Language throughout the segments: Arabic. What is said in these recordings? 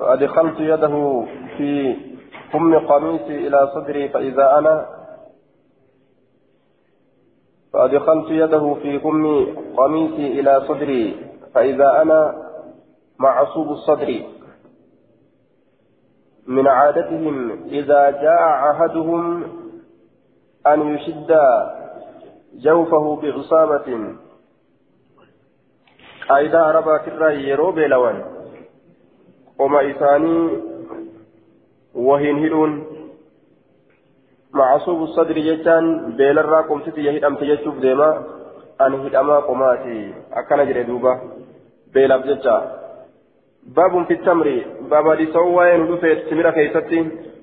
فأدخلت يده في كم قميصي إلى صدري فإذا أنا فأدخلت يده في كم قميصي إلى صدري فإذا أنا معصوب الصدر من عادتهم إذا جاء عهدهم أن يشد جوفه بعصابة. قاعدة عربة كرة يرو بلوان وما إساني وهين هلون. معصوب الصدر جتان بيل الراكم ستي يهد أم تجشوف ديما. أن هدأما قماتي. أكنا جري دوبا. بيل أبجتا باب في التمر. باب لسوى ندفت تمر كيستي.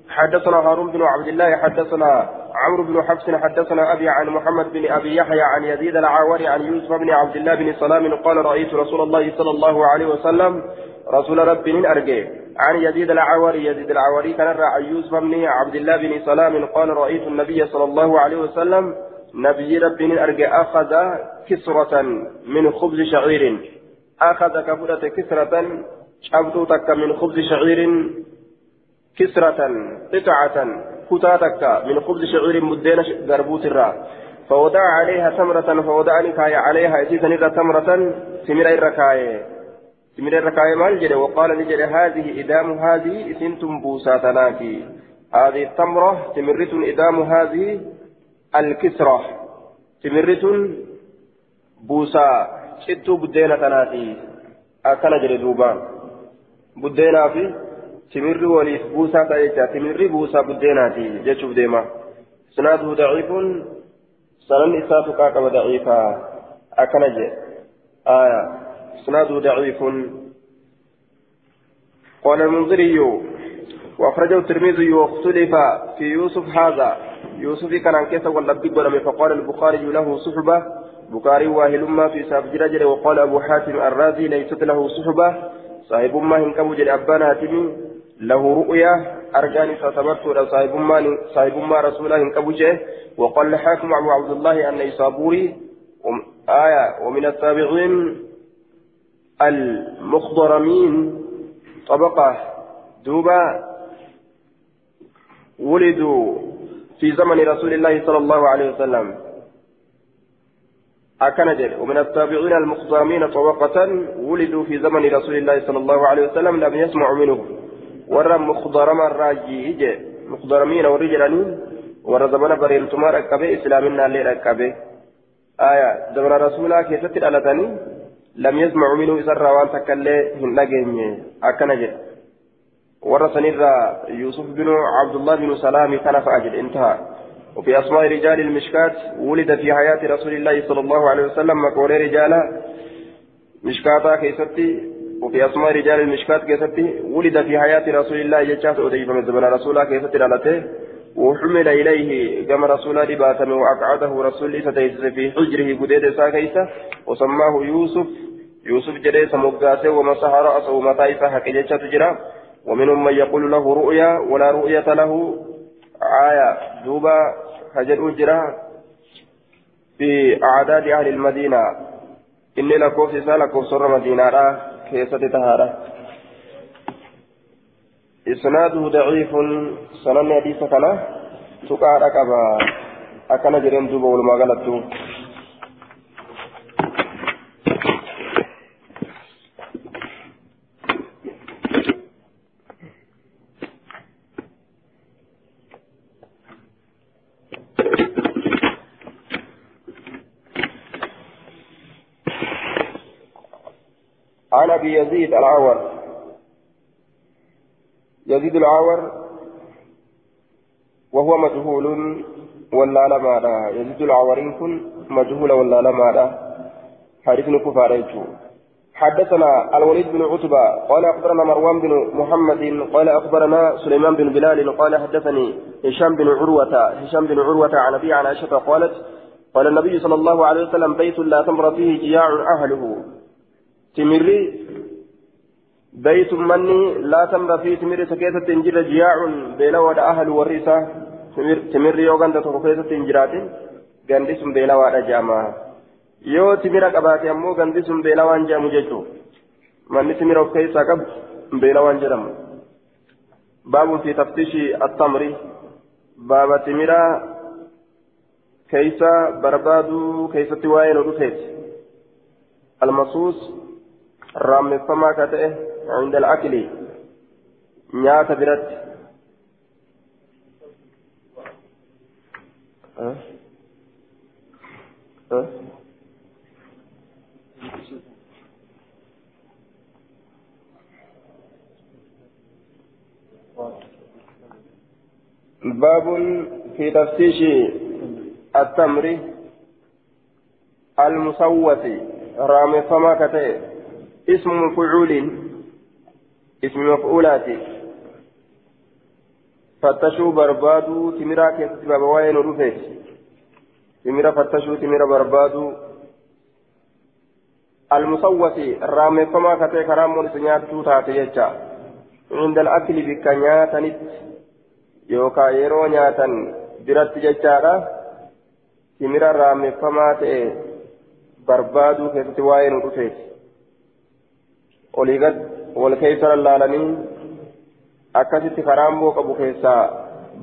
حدثنا هارون بن عبد الله حدثنا عمرو بن حفص حدثنا أبي عن محمد بن أبي يحيى عن يزيد العواري عن يوسف بن عبد الله بن سلام قال رأيت رسول الله صلى الله عليه وسلم رسول رب من أرجع. عن يزيد العواري يزيد العواري كان عن يوسف بن عبد الله بن سلام قال رأيت النبي صلى الله عليه وسلم نبي رب من أرجع أخذ كسرة من خبز شعير. أخذ كفرة كسرة cabduu takka min khubzi shaciirin kisratan qixacatan kutaa takka min khubzi shaciirin buddeena garbuutirraa فوضع عليها تمرة فوضعني كاي عليها إسيسا نرى تمرة سمير الركاية سمير الركاية مال جري وقال لجري هذه إدام هذه إسنتم بوساتناكي هذه التمرة تمرة إدام هذه الكسرة. تمرة بوسا. شتو بدينة تناتي أكل جري دوبان buddeenaa fi timirri waliif buusaa ta'e jecha timirri buusaa buddeenaati jechuuf deema. Isnaaduhu daciifun sananni isaa tuqaa qaba daciifaa akkana jee. Aya isnaaduhu daciifun. قال المنذري وأخرجه الترمذي واختلف في يوسف هذا يوسف كان انكسى واللبي ولم فقال البخاري له صحبة بخاري واهل ما في ساب جرجر وقال أبو حاتم الرازي ليست له صحبة صاحب ما هنكبو جل أبان هاتمي له رؤيا أرجاني ستبرت صاحب ما صاحب ما رسوله هنكبو جه وقال الحاكم أبو عبد الله أن يصابوري آية ومن التابعين المخضرمين. طبقة دوبا ولدوا في زمن رسول الله صلى الله عليه وسلم. أكن ومن التابعين المخضرمين طبقة ولدوا في زمن رسول الله صلى الله عليه وسلم لم يسمعوا منه. ورى مخضرم الراجي إجي مخضرمين ورجلانين ورى زمن بريرتما ركبه إسلامنا اللي ركبه آية زمن رسول كيف تلالتني لم يسمعوا منه إسر وان تكالي هنلقين أكن جد ورى سنرى يوسف بن عبد الله بن سلام كان فأجد انتهى وفي أسماء رجال المشكات ولد في حياة رسول الله صلى الله عليه وسلم مقول رجالا مشكاتا كيستي وفي أسماء رجال المشكات كيستي ولد في حياة رسول الله يجاس أديب من زمن رسولا كيستي لالته وحمل إليه كما رسول دباتم وأقعده رسول الله في حجره قديد ساكيسة وسماه يوسف. يوسف جريس مقاسه ومسح رأسه ومتايسه حكيجة تجرى ومنهم من يقول له رؤيا ولا رؤية له. آية دوبا هجر أجرا في أعداد أهل المدينة. إني لكوف سالكوف سر مدينة. كيسة تهارة إسناده ضعيف سنن حديث كان تقع ركبا أكن جرين دوبا ولما غلطتو أبي يزيد العور. يزيد العور وهو مجهول ولا لما يزيد العورين كن مجهول ولا لما حديث كفار حدثنا الوليد بن عتبة قال أخبرنا مروان بن محمد قال أخبرنا سليمان بن بلال قال حدثني هشام بن عروة هشام بن عروة عن أبي عن عائشة قالت قال النبي صلى الله عليه وسلم بيت لا تمر فيه جياع أهله. تمري بيت مني لا تمر في تمر سكيتة تنجر جياع بيلا ود أهل ورثة تمر يوغان تتوكيتة تنجرات. غاندي سم بيلا ود timira qabaate ammoo gandi sun beela waan jedhamu jechuun manni timira of keessaa qabu beela waan jedhamu باب في تفتيش التمر. باب تمرة كيس بربادو كيس تواين ودفت المصوص رام فما كته عند الأكل نيات برت أه؟ أه؟ باب في تفتيش التمر المصوت رام فما كتئ اسم مفعول اسم مفعولات فتشوا بربادو تمرا كيست باب وين رفيت تمرا فتشوا تمرا بربادو. المصوت رام فما كتئ كرام ونسنيات توتا يجا عند الأكل yookaan yeroo nyaatan biratti jechaadha simira raameffamaa ta'e barbaaduu keessatti waa'ee nu dhufeeti olii gad wal keessa lallaalanii akkasitti karaamboo qabu keessaa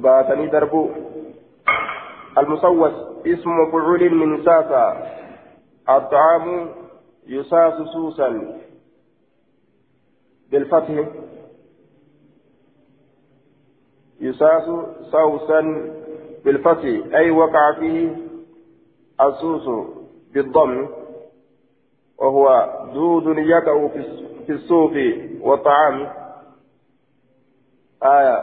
baatanii darbuu المصوص اسم مفعول من ساسا الطعام يساس سوسا بالفتح يساس صوصا بالفتح أي وقع فيه السوس بالضم وهو دود يقع في الصوف والطعام آية.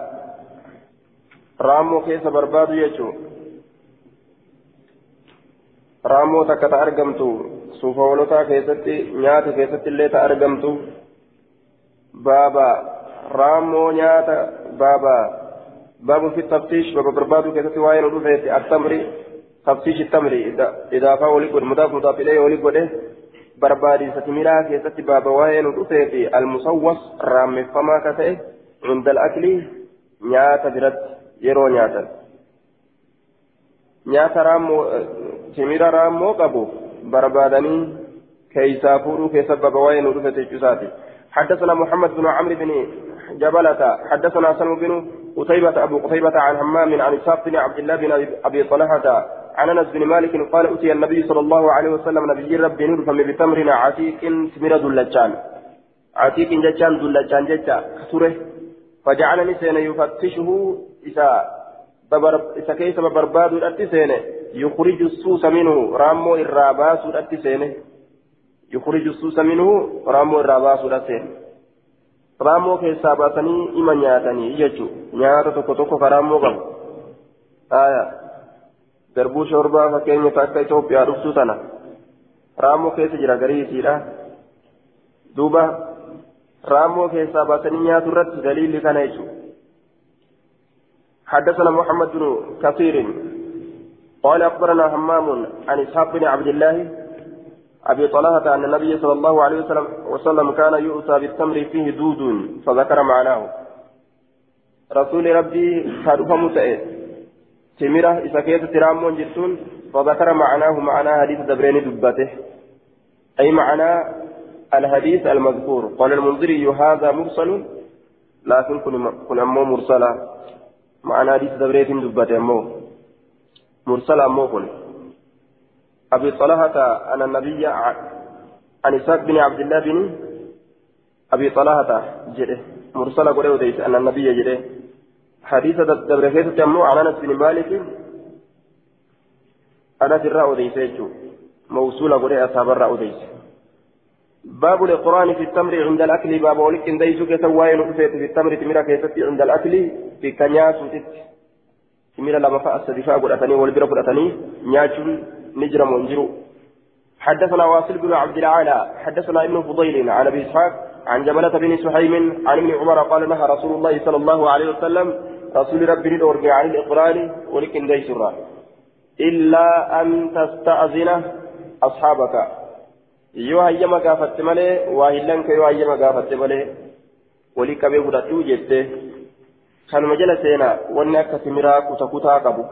رامو كيس برباد يجو. رامو تكت أرقمتو صوفولتا كيستي نيات كيستي اللي تأرقمتو بابا رامو نيات بابا. باب في التفتيش باب بربادو كيف وين ودفت التمر تفتيش التمر إذا إذا فاول يقول مضاف مضاف إليه وليقول بربادي ستميلا كيف باب وين ودفت المصوص رام فما كتئ عند الأكل نياتا برد yeroo nyaata nyaata رام تميرا رام موقبو بربادني keessa فورو keessa باب وين ودفت جساتي حدثنا محمد بن عمرو بن جبلة حدثنا سلم بن قتيبة أبو قتيبة عن همام عن إسحاق بن عبد الله بن أبي طلحة عن أنس بن مالك قال أتي النبي صلى الله عليه وسلم nabiyyii Rabbii نور فم بتمر عتيق سمر دلجان عتيق ججان دلجان ججا كسره فجعلني سين يفتشه. إذا إذا كيس برباد الأتسين يخرج السوس منه. رامو الراباس الأتسين يخرج السوس منه. رامو الراباس الأتسين raamoo keessaa baasanii ima nyaatanii jechuudha nyaata tokko tokko ka raamoo qabu garbuu shorbaa fakkeenya akka Itoophiyaa dhuftuu tana raamoo keessa jira garii isiidha duuba raamoo keessaa baasanii nyaatu irratti daliilli kana jechuudha. حدثنا محمد بن كثير قال أخبرنا همام عن إسحاق بن عبد الله أبي طلحة أن النبي صلى الله عليه وسلم, وسلم كان يؤتى بالتمر فيه دود فذكر معناه رسول ربي كادوفا متئ تمرة إذا كيت ترامون جتون فذكر معناه معنى حديث دبرين دبته أي معنى الحديث المذكور قال المنذري هذا مرسل لكن كن أمو مرسلا معنى حديث دبرين دبته أمو مرسل أمو كن أبي طلحة أن النبي عن إسحاق بن عبد الله بن أبي طلحة جده مرسل قريب وديس أن النبي جده حديث دبر كيس تمو عن أنس بن مالك. أنس الرأو ديس موصول قريب أصحاب الرأو ديس. باب الإقران في التمر عند الأكل. باب walqindeessuu كتواين في التمر. تمر keessatti عند الأكل. في كنياس وتت تمر لما فأس دفاع قرأتني والبرا قرأتني. نياجون نجرم ونجرو. حدثنا واصل بن عبد الأعلى. حدثنا ابن فضيل عن أبي إسحاق عن جبلة بن سحيم عن ابن عمر قال نهى رسول الله صلى الله عليه وسلم rasuulli Rabbii ni dhoorge عن الإقران ولكن ليس إلا أن تستأذن أصحابك gaafatte malee walii qabee fudhadhuu jette kanuma jala seenaa wanni akka timiraa kuta kutaa qabu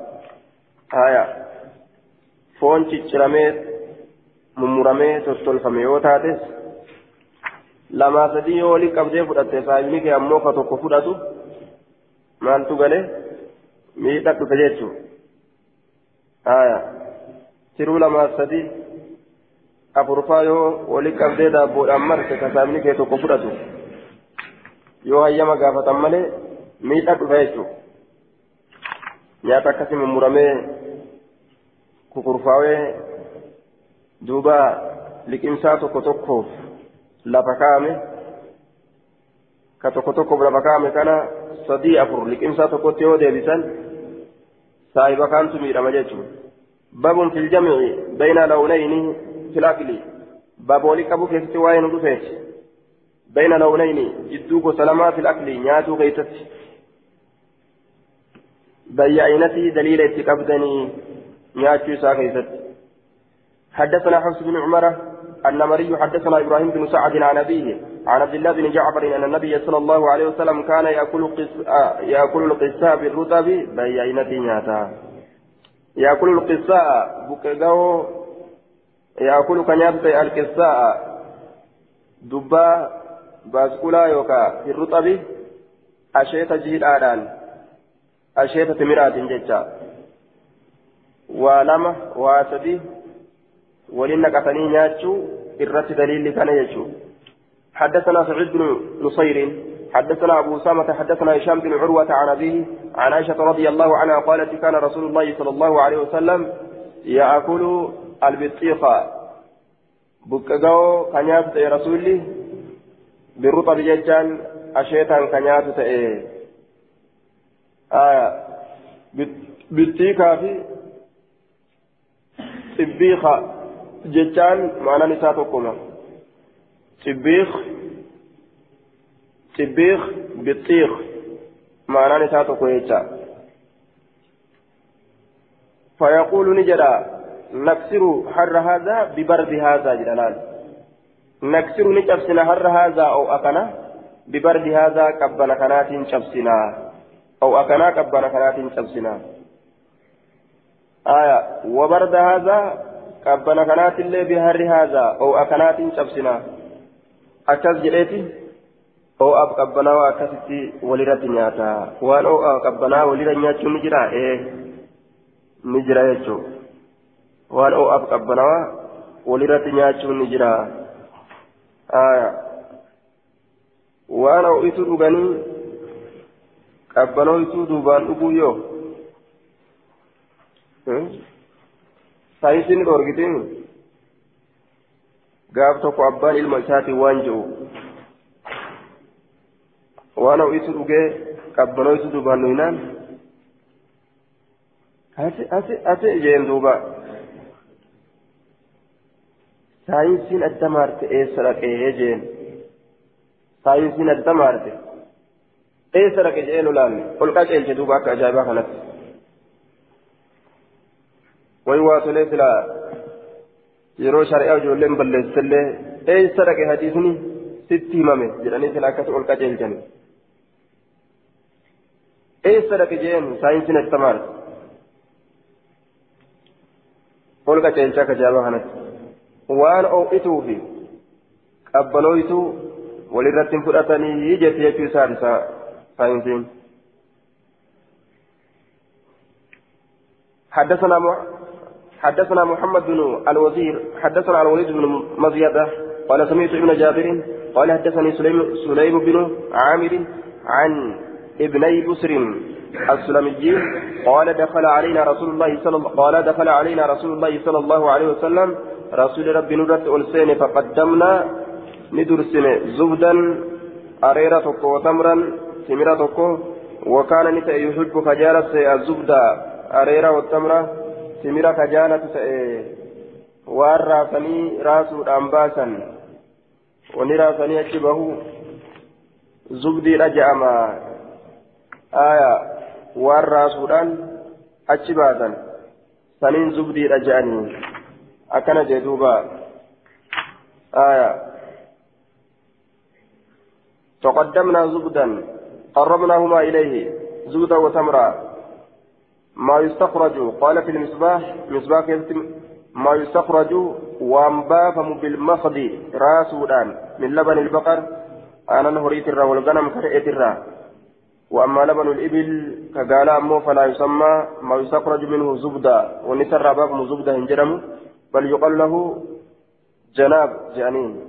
haya foon cicciramee mummuramee tottolfame yoo taates lamaa sadii yoo waliin qabdee fudhatte saayinii kee ammoo ka tokko fudhatu maaltu galee miidhaa dhufe jechuun haaya tiruu lamaaf sadii afurfaa yoo wali qabdee daabboodhaan marse kasaamni kee tokko fudhatu yoo hayyama gaafatan malee miidhaa dhufe jechuudha nyaata akkasii mummuramee kukurfaawee duuba liqimsaa tokko tokkoof lafa kaa'ame tokkoof lafa kaa'ame kana sadii afur liqimsaa tokkotti yoo deebisan saahiba kaantu miidhama jechuudha babun fil jamci bayna lawnayni fil akli baboolii qabu keessatti waa'ee nu dhufeeti bayna lawnayni jidduu gosa lamaa fil akli nyaatuu keessatti بيعينتي دليل اتقبدني نياتشو ساكيست حدثنا حفص بن عمر النمري حدثنا إبراهيم بن سعد عن أبيه عن عبد الله بن جعفر أن النبي صلى الله عليه وسلم كان يأكل قصاء يأكل القصاء بالرطب بيعينتي نياتا يأكل القصاء بكغو يأكل كنيابت القصاء دبا باسكولا يوكا في الرطب أشيت جهد آدان asheeta timiraatiin jecha waa lama naqatanii nyaachuu irratti daliilli kana jechuu حدثنا سعيد بن نصير حدثنا أبو أسامة حدثنا هشام بن عروة عن أبيه عن عائشة رضي الله عنها قالت كان رسول الله صلى الله عليه وسلم يأكل البطيخة بكاو يا رسولي بالرطب ججان أشيطان كنيات تأيه آية بالتيكا في طبيخة. جتان معنى نساتكما طبيخ طبيخ بالطيخ معنى نساتكما جتان فيقول نجرا نكسر حر هذا ببرد هذا جلال نكسر نجبسنا حر هذا أو أكنا ببرد هذا كبنا كنات شبسنا أو أكنا كبنا كنات شمسنا آية وبرد هذا كنات اللي بهر هذا أو أكنات شمسنا أكز جليتي أو أب كبنا وأكستي ولرت نياتا وأن أو كبنا ولرت نياتو نجرا إيه نجرا يجو وأن أو أب كبنا ولرت نياتو نجرا آية وأنا أويت رغني qabbanooytuu duubaan dhuguu yoo? Saayinsiin dhoorgitiin gaaf tokko abbaan ilma isaatiin waan jedhu waan ho'isu dhugee qabbanooytuu duubaan dhuynaan ase jeen duuba saayinsiin adda maarte eessa dhaqee jeen saayinsiin adda maarte. eessa dhaqe jedhee nu laalle ol qaceelche duuba akka ajaa'ibaa kanatti wayi waa tolee silaa yeroo shari'aa ijoolleen balleessisallee eessa dhaqe hadiisni sitti himame jedhanii silaa akkas ol qaceelchani eessa dhaqe jedheen saayinsiin attamaara ol qaceelcha akka ajaa'ibaa kanatti waan oo'ituu fi qabbanooyituu walirratti hin fudhatanii jette jechuu isaan isaa ساينسين حدثنا م... حدثنا محمد بن الوزير حدثنا الوليد بن مزيدة قال سمعت ابن جابر قال حدثني سليم, سليم بن عامر عن ابني بسر السلمي قال دخل علينا رسول الله صلى الله قال دخل علينا رسول الله صلى الله عليه وسلم رسول ربي نورت ألسين فقدمنا ندرسن زبدا أريرة وتمرا سمرة وكان نتا يحب كجالة الزبدة أريرة والتمرة سمرة كجالة waan raasanii raasuudhaan baasan wani raasanii achi bahu zubdiidha je'ama aya waan raasuudhaan achi baasan saniin zubdiidha je'anii akkana jee duuba aya تقدمنا زبدا قربناهما إليه زبدا وتمرا ما يستخرج قال في المصباح مصباح ما يستخرج وانبافم بالمخض راسودان من لبن البقر أنا نهريت الرا والغنم كرئت الرا وأما لبن الإبل كقال أمه فلا يسمى ما يستخرج منه زبدة ونسر باب زبدة هنجرم بل يقال له جناب جانين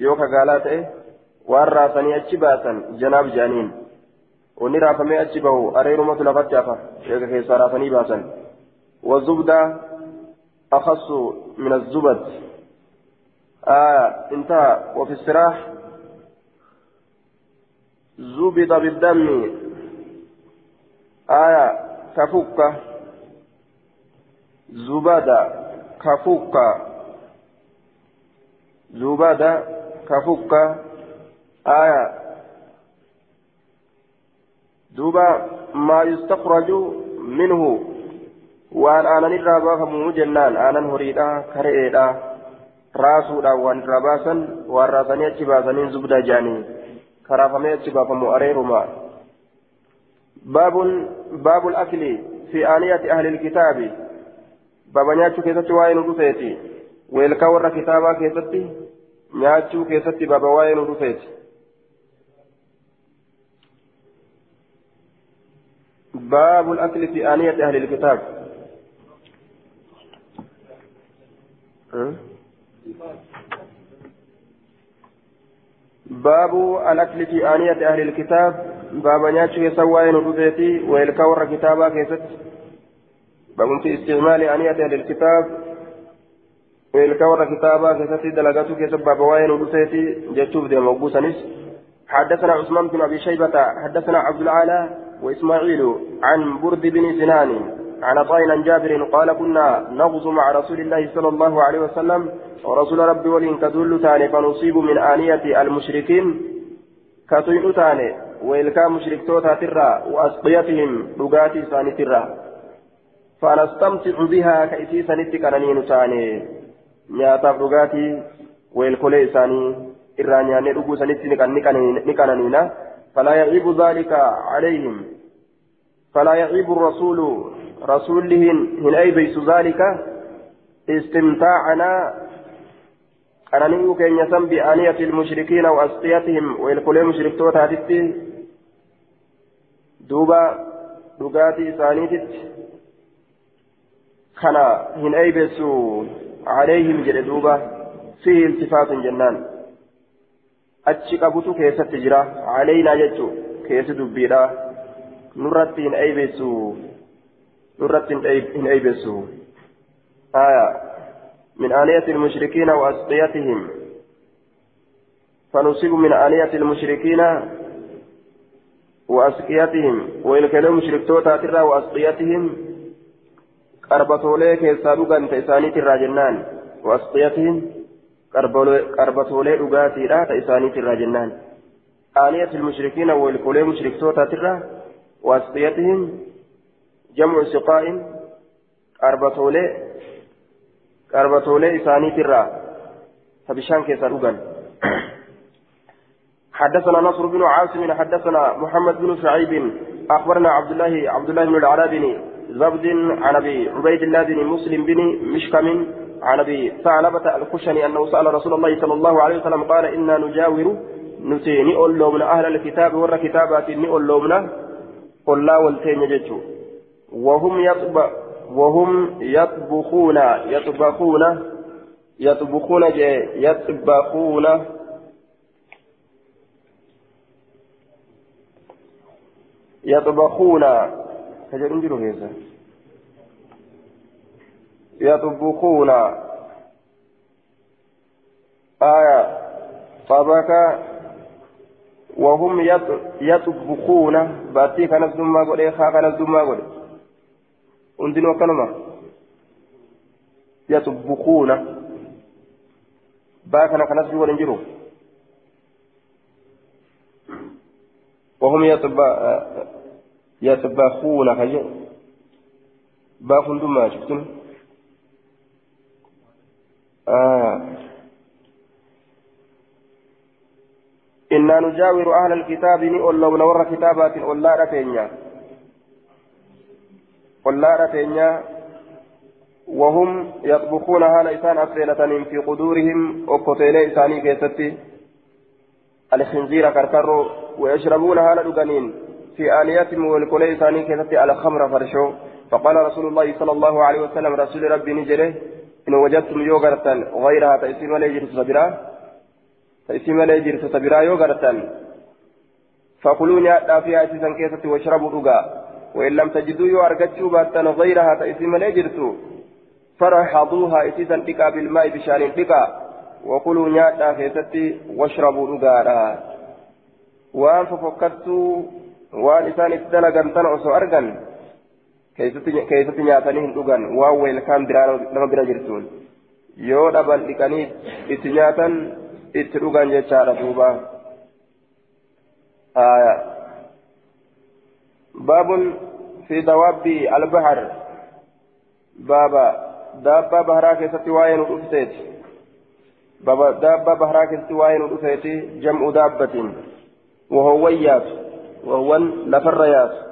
يوكا قالات إيه وأرى أتشباسا جناب جانين ونرى فمي أتشبه أرير مثل فتافة يوكا كيسا رافني باسا والزبدة أخص من الزبد آه انتهى وفي السراح زبد بالدم آية كفك زبد كفك زبد كفك آية دوبا ما يستخرج منه waan aanan irraa baafamu jennaan aanan horiidha kare'eedha raasuudhaan waan irraa baasan waan raasanii achi baasaniin zubda jedhanii karaafamee achi baafamu areeruma baabun baabul akli fi aaniyati ahli ilkitaabi baaba nyaachuu keessatti waa'ee nu dhufeeti weelkaa warra kitaabaa keessatti nyaachuu keessatti baaba waa'ee nu dhufeeti باب الأكل في آنية أهل الكتاب. باب الأكل في آنية أهل الكتاب. باب نياتشو يسوى ندوثيتي ويلكور كتابا كيست. باب في استعمال آنية أهل الكتاب. ويلكور كتابا كيست. دلقاتو كيست. باب وين ندوثيتي جتشوف دي موبوسانيس حدثنا عثمان بن أبي شيبة حدثنا عبد العالى وإسماعيل عن برد بن سنان عن عطاء عن جابر قال كنا نغزو مع رسول الله صلى الله عليه وسلم ورسول ربي ولين كدل تاني فنصيب من آنية المشركين كتين تاني وإلكا مشرك توتا ترى وأسقيتهم لغاتي ثاني ترى. فنستمتع بها كأسي سنتي كنانين تاني. نياتا لغاتي وإلكولي ثاني nyaannee dhuguu sanitti ni qananiina فلا يعيب ذلك عليهم فلا يعيب الرسول رسولهن هن أي بيس ذلك استمتاعنا أنا نيو كن يسم بآنية المشركين وأسقيتهم ويلقل مشرك توتا تتي دوبا دقاتي ثانيتت كان هن أي بيس عليهم جل دوبا فيه التفات جنان achi qabutu keessatti jira. Caleynaa jechu keessi dubbiidha. Nurratti hin aybeessu نرت إن أيبسوا آية من آلية المشركين وأسقيتهم فنصيب من آلية المشركين وأسقيتهم وإن كانوا مشركتوتا ترى وأسقيتهم قربتولي كيسا دوغان تيساني ترى جنان وأسقيتهم لا تيساني ترى جنان آلية المشركين وإن كانوا مشركتوتا ترى وأسقيتهم جمع سقاء قربتولي قربتولي إساني ترى فبشان كيسا حدثنا نصر بن عاصم حدثنا محمد بن شعيب أخبرنا عبد الله عبد الله بن العلاء بن زبد عن أبي عبيد الله بن مسلم بن مشكم عن أبي ثعلبة الخشني أنه سأل رسول الله صلى الله عليه وسلم قال إنا نجاور نتي نئول من أهل الكتاب ور كتابات نئول من قل لا والتين جتشو وهم يطبخ وهم يطبخون يطبخون يطبخون يطبخون. يطبخون. يطبخون. آية. طبك وهم يطبخون. باتي كانت دمى قولي خا كانت دمى قولي. hundinuu akkanuma yatubbukuuna baa kana kanas waliin jiru وهم يطبخون. خير. باكم دما شفتم آه. إنا نجاور أهل الكتاب نقول لو نور كتابات أولا رتينيا. قلارة تينيا وهم يطبخون هالا إسان أفلة في قدورهم وكتيلي إساني كيستي. الخنزير karkarroo ويشربون هالا دقنين في آنيتهم والكلي ثاني كتبت على خمر farshoo. فقال رسول الله صلى الله عليه وسلم rasuulli Rabbii ni jedhe. إن وجدتم يوغرتا غيرها تأسيم لا يجري صبرا. تأسيم لا يجري صبرا يوغرتا فكلوا nyaadhaa فيها أسيسا keessatti واشربوا رقا وإن لم تجدوا يوارقتشوا باتا غيرها تأسيم لا يجري فارحضوها أسيسا بكا بالماء بشان بكا وكلوا نياتا كيسة واشربوا رقا waan isaan itti dalagan tana osoo argan keessatti nyaatanii hin dhugan waan weelkaan biraa nama bira jirtuun yoo dhaban dhiqanii itti nyaatan itti dhugan jechaadha duuba baabun fi dawaabbi albahar baaba daabbaa baharaa keessatti waa'ee nu dhufteeti baaba daabbaa baharaa keessatti waa'ee nu dhufeeti jam'u daabbatiin وهو يات وهو لفريات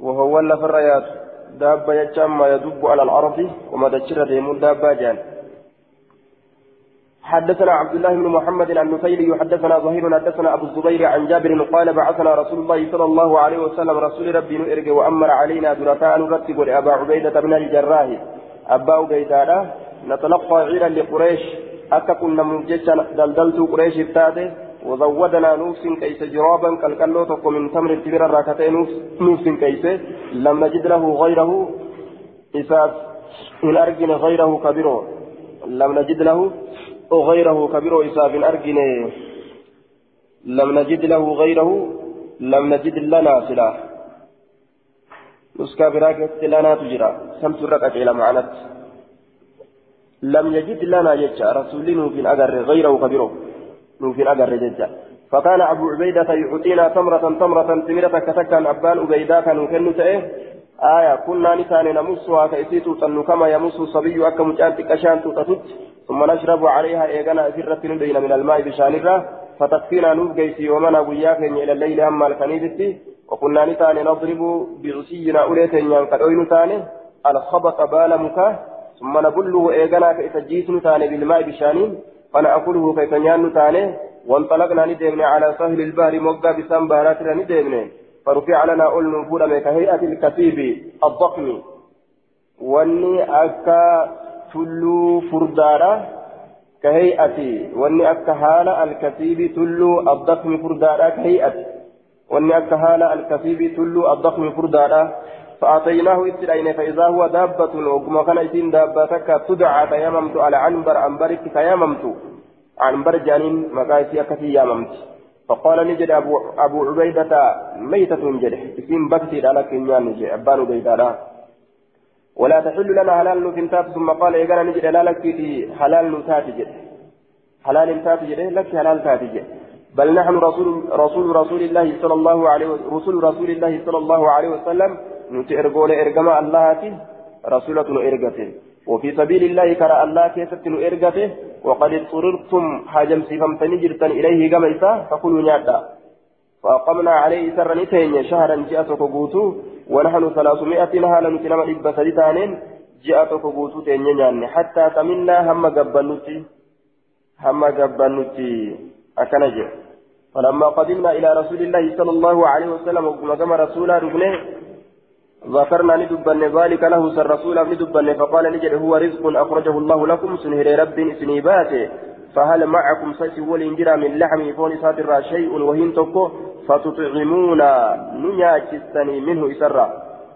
وهو لفريات دابة يجمع يدب على الأرض وما تشر ديمون دابة جان. حدثنا عبد الله بن محمد النفيلي حدثنا ظهير حدثنا أبو الزبير عن جابر قال بعثنا رسول الله صلى الله عليه وسلم رسول ربي نؤرج وأمر علينا درتان نرتب لأبا عبيدة بن الجراح. أبا عبيدة نتلقى عيرا لقريش. اككن من جيش دلدلت قريش التاتي وزودنا نوس كيس جرابا كالكالو تقو من تمر التبر الراكتين نوس كيس. لم نجد له غيره. إساس إن أرجن غيره كبير. لم نجد له غيره كبير. إساس إن أرجن لم نجد له غيره لم نجد لنا سلاح نسكا براكت لنا تجرى. سمت الرقة إلى معنات لم يجد لنا يجا رسولين في الأجر غيره كبيره نوفين أجر جدا. فكان أبو عبيدة يعطينا تمرة تمرة تمرة كتكا أبان عبيدة كانوا كنوا تأيه. آية كنا نسان نمسها كيسيتو تنو كما يمس الصبي أكا مجانت كشان تتتت ثم نشرب عليها إيغانا أسرة ندين من الماء بشانرة. فتكفينا نوف جيسي ومنا وياك إلى الليل أما الكنيدتي وكنا نسان نضرب بعصينا أوليتين ينقلوين تاني. الخبط بالمك ثم نبله إيغانا كإسجيس نتاني بالماء بشانين. فنأكله كيف نيان تاني وانطلقنا ندمنا على سهل البحر موقع بسام باراتنا ندمنا فرفع لنا أول نفور كهيئة الكتيب الضخم واني أكا تلو فردارة كهيئة واني أكا هالة الكتيب تلو الضخم فردارة كهيئة واني أكا هالة الكتيب تلو الضخم فردارة فأتيناه إتلين فإذا هو دابة وكما كان إتين دابتك تدعى تيممت على عنبر عنبرك تيممت عنبر جانين مقايسي أكتي يممت. فقال نجد أبو, أبو عبيدة ميتة جده. إسم بكتي على كنيان نجي أبان عبيدة ولا تحل لنا حلال نتنتات ثم قال إيقانا نجد لا لك حلال نتات جده. حلال تات جده لك حلال تات جده. بل نحن رسول رسول رسول الله صلى الله عليه رسول رسول الله صلى الله عليه وسلم نتي ارغول ارغما اللهاتي رسولة ارغته وفي سبيل الله كرى الله كيست ارغته وقد اضطررتم حاجم سيفمتني جرتن اليه كما إسا فكلوا نيادا فأقمنا عليه سر نتين شهرا جاءتك قوتو ونحن ثلاثمائة نهالا نتنم إبا سدتانين جاءتك قوتو تين حتى تمنا هم قبنتي هم قبنتي أكنجي فلما قدمنا إلى رسول الله صلى الله عليه وسلم وقم رسولا ربنه ذكرنا ندبن ذلك له سر رسول ندبن فقال نجد هو رزق أخرجه الله لكم سنهر رب سنيباته فهل معكم سيسول إنجرا من لحم فون ساتر شيء وهين تكو فتطعمون نياجستني منه إسرا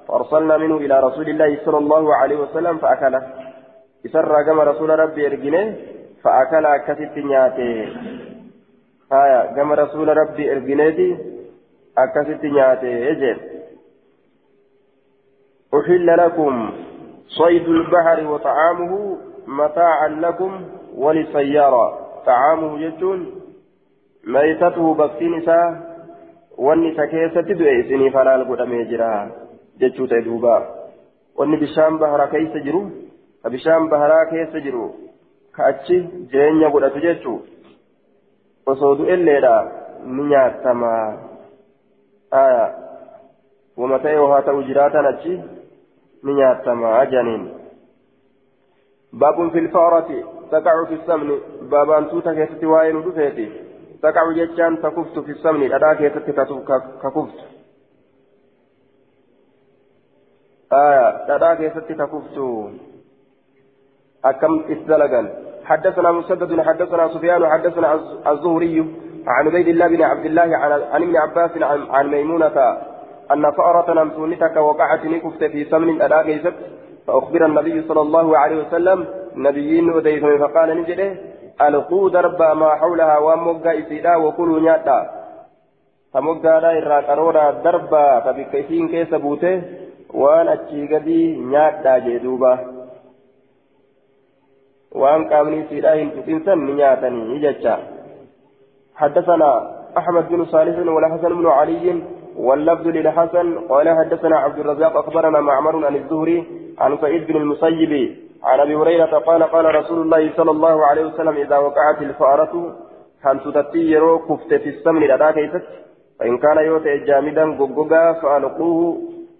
فأرسلنا منه إلى رسول الله صلى الله عليه وسلم فأكله. إسرا كما رسول ربي إرجنه فأكل كتب نياته. آية كما رسول ربي إرجنه أكتب نياته. إجل أحل لكم صيد البحر وطعامه متاعا لكم وللسيارة طعامه جتون ميتته بكتين wanni isa keessatti du'e isiniif halaal godhamee jira jechuu ta'e duuba wanni bishaan baharaa keessa jiru ka bishaan baharaa keessa jiru ka achi jireenya godhatu jechuu osoo du'elleedha ni nyaatama ni nyaatamaa janiin baabun filfaarati taqacu fi samni baabaantuuta keessatti waa'ee nu dhufeeti taqacu jechaan takuftu fi samni dhadhaa keessatti kakuftu dhadhaa keessatti kakuftu akkam itti dalagan حدثنا مسدد حدثنا سفيان حدثنا الزهري عن عبيد الله بن عبد الله عن ابن عباس عن ميمونة أن فأرة نمسونتك وقعت نكفت في سمن أدا كيست فأخبر النبي صلى الله عليه وسلم نبيين وديثم فقال نجده ألقوا دربا ما حولها ومقا إسيدا وكلوا نياتا. فمقا لا إرى قرورا دربا فبكيسين كيس بوته وأن أتشي قدي نياتا جدوبا. وأن قامني سيدا هنتقنسا نياتني نججا حدثنا أحمد بن صالح والحسن بن علي واللفظ للحسن قال حدثنا عبد الرزاق أخبرنا معمر عن الزهري عن سعيد بن المسيب عن أبي هريرة قال قال رسول الله صلى الله عليه وسلم إذا وقعت الفأرة تتتي يرو كفت في السمن الأداء كيست فإن كان يوتي جامدا قبقا فألقوه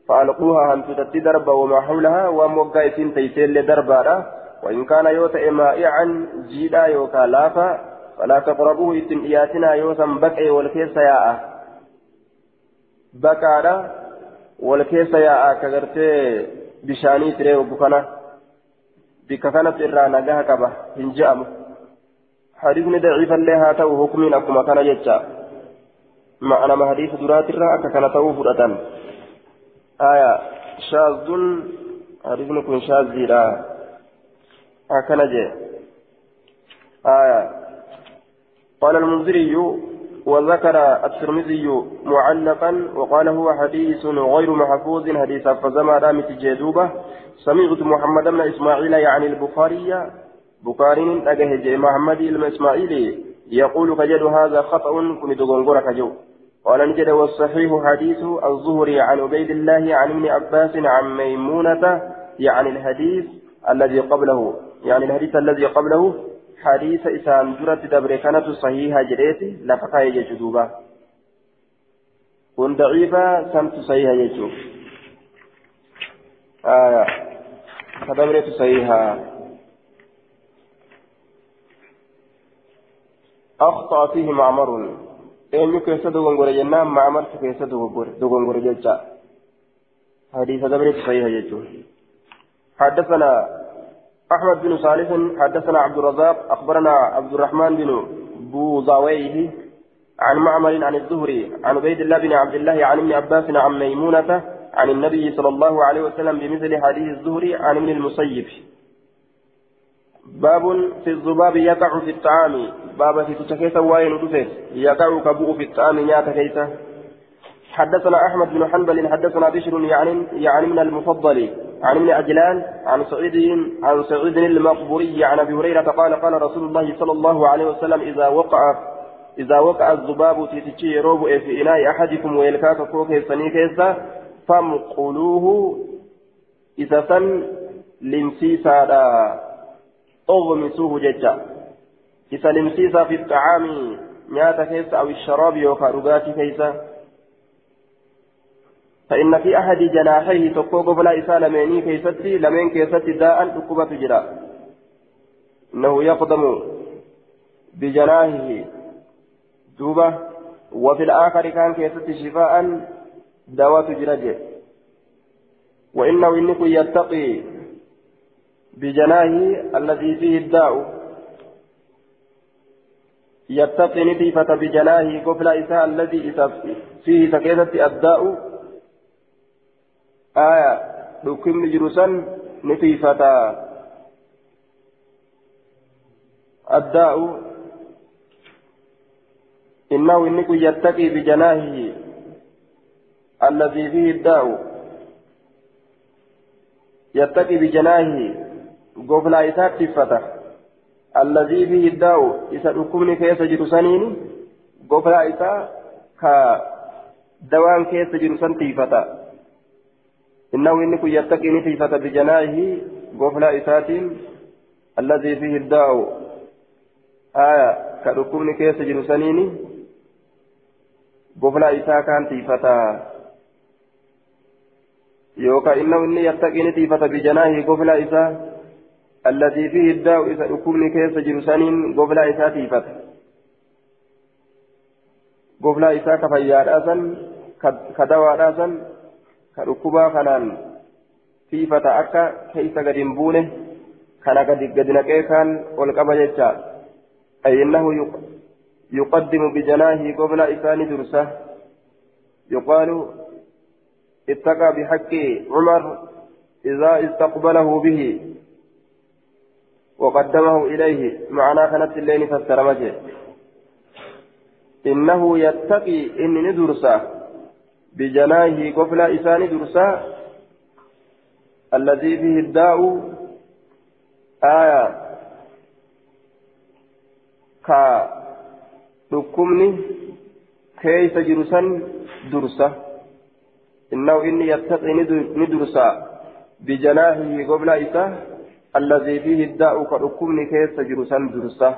فألقوها تتتي دربا وما حولها؟ وموقع سن تيسيل دربا وإن كان يوتي مائعا جيدا يوكا لافا فلا تقربوه إتن إياتنا يوسم بكي والكيس ياء bakaadha wal keessa yaa'a ka gartee bishaanii tiree obbu kana bikka kanatti irraa nagaha qaba hin je'amu hadiisni daciifallee haa ta'u hukumiin akkuma kana jecha ma'anama hadiisa duraatirraa akka kana ta'uu fudhatan aya shaazdun hadiisni kun shaazziidha akkana jee aya قال المنذري وذكر الترمذي معلقا وقال هو حديث غير محفوظ حديث فزما رامت جدوبة سمعت محمد بن إسماعيل يعني البخاري بخاري أجه محمد الإسماعيلي يقول كجد هذا خطأ كن تغنغر كجو. قال نجد والصحيح حديث الظهري عن عبيد الله عن ابن عباس عن ميمونة يعني الحديث الذي قبله يعني الحديث الذي قبله حديث إسان درت دبر كانت صحيحة جريتي لفقا يجدوبا كن ضعيفة سمت صحيحة يجو آية فدبرت صحيحة أخطأ فيه معمر أين كيس دوغنغور جنان معمر كيس دوغنغور ججا حديث دبرت صحيحة يجو حدثنا أحمد بن صالح حدثنا عبد الرزاق أخبرنا عبد الرحمن بن بوضاويه عن معمر عن الزهري عن عبيد الله بن عبد الله عن ابن عباس عن ميمونة عن النبي صلى الله عليه وسلم بمثل حديث الزهري عن ابن المسيب. باب في الذباب يقع في الطعام. باب في تشكيس وين يقع كبوء في الطعام نيات كيسه حدثنا أحمد بن حنبل حدثنا بشر يعني يعني من المفضل. عن ابن عجلان عن سعيد عن سعيد المقبوري عن أبي هريرة قال قال رسول الله صلى الله عليه وسلم إذا وقع إذا وقع الذباب في تشي روب في إناء أحدكم ويلكاك كوكي سنيكيسا فامقلوه إذا سن لمسيسا أغمسوه ججا. إذا لمسيسا في الطعام نياتا كيسا أو الشراب يوكا رغاتي كيسا فإن في أحد جناحيه تقوق فلا إساء لميني كيستي لمن كيستي داء تقوبة جرا إنه يقدم بجناحه دوبة وفي الآخر كان كيستي شفاء دواء جرجة. وإنه إنك يتقي بجناحه الذي فيه الداء. يتقي نتيفة بجناحه قبل إساء الذي فيه سكيتة الداء. آية. san ni tiifata addaa'u إنه إنك يتقي بجناهه الذي فيه الداء. يتقي بجناهه قبل إساء تفته الذي فيه الداء. إذا ركبني كيس جرسانين قبل إساء كدوان كيس جرسان تفته إنه إنك يتقي نفيفة بجناحه غفلا إساتين الذي فيه الداء. آية كركوم كيس جنسانين غفلا إسا كان تيفتا. يوكا إنه إني يتقي نفيفة بجناحه غفلا إسا الذي فيه الداء. إذا ركوم كيس جنسانين غفلا إسا تيفتا. غفلا إسا كفيار أسن كدوار أسن dhukkubaa kanaan خفيفة أكا كيس قد بونه كان قد نقيه كان والقبا جتا أي إنه يقدم بجناهه قبل إسان درسه يقال اتقى بحق عمر إذا استقبله به وقدمه إليه معناه كانت الليل فسر إنه يتقي إن ندرسه بجناهه قبل إسان درسه الذي به الداء آية كا دكمني كيف جرسا درسة إنه إني يتقي ندرسا بجناهه قبل إساه الذي فيه الداء كدكمني كيف جرسا درسة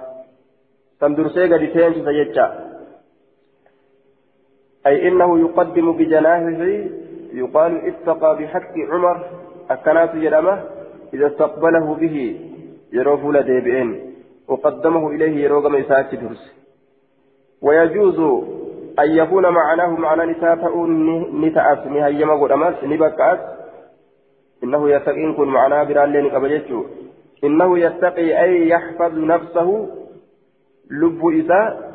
تندرسي قد تنجز يجا أي إنه يقدم بجناهه يقال اتقى بحق عمر أكنات جرمه إذا استقبله به يروفول ديبئين وقدمه إليه يروغم إساك درس. ويجوز أن يكون معناه معنى نساء نتأس نهيما قدمس نبكأس إنه يتقي كن معناه برالين قبجته إنه يتقي أي يحفظ نفسه لب إساء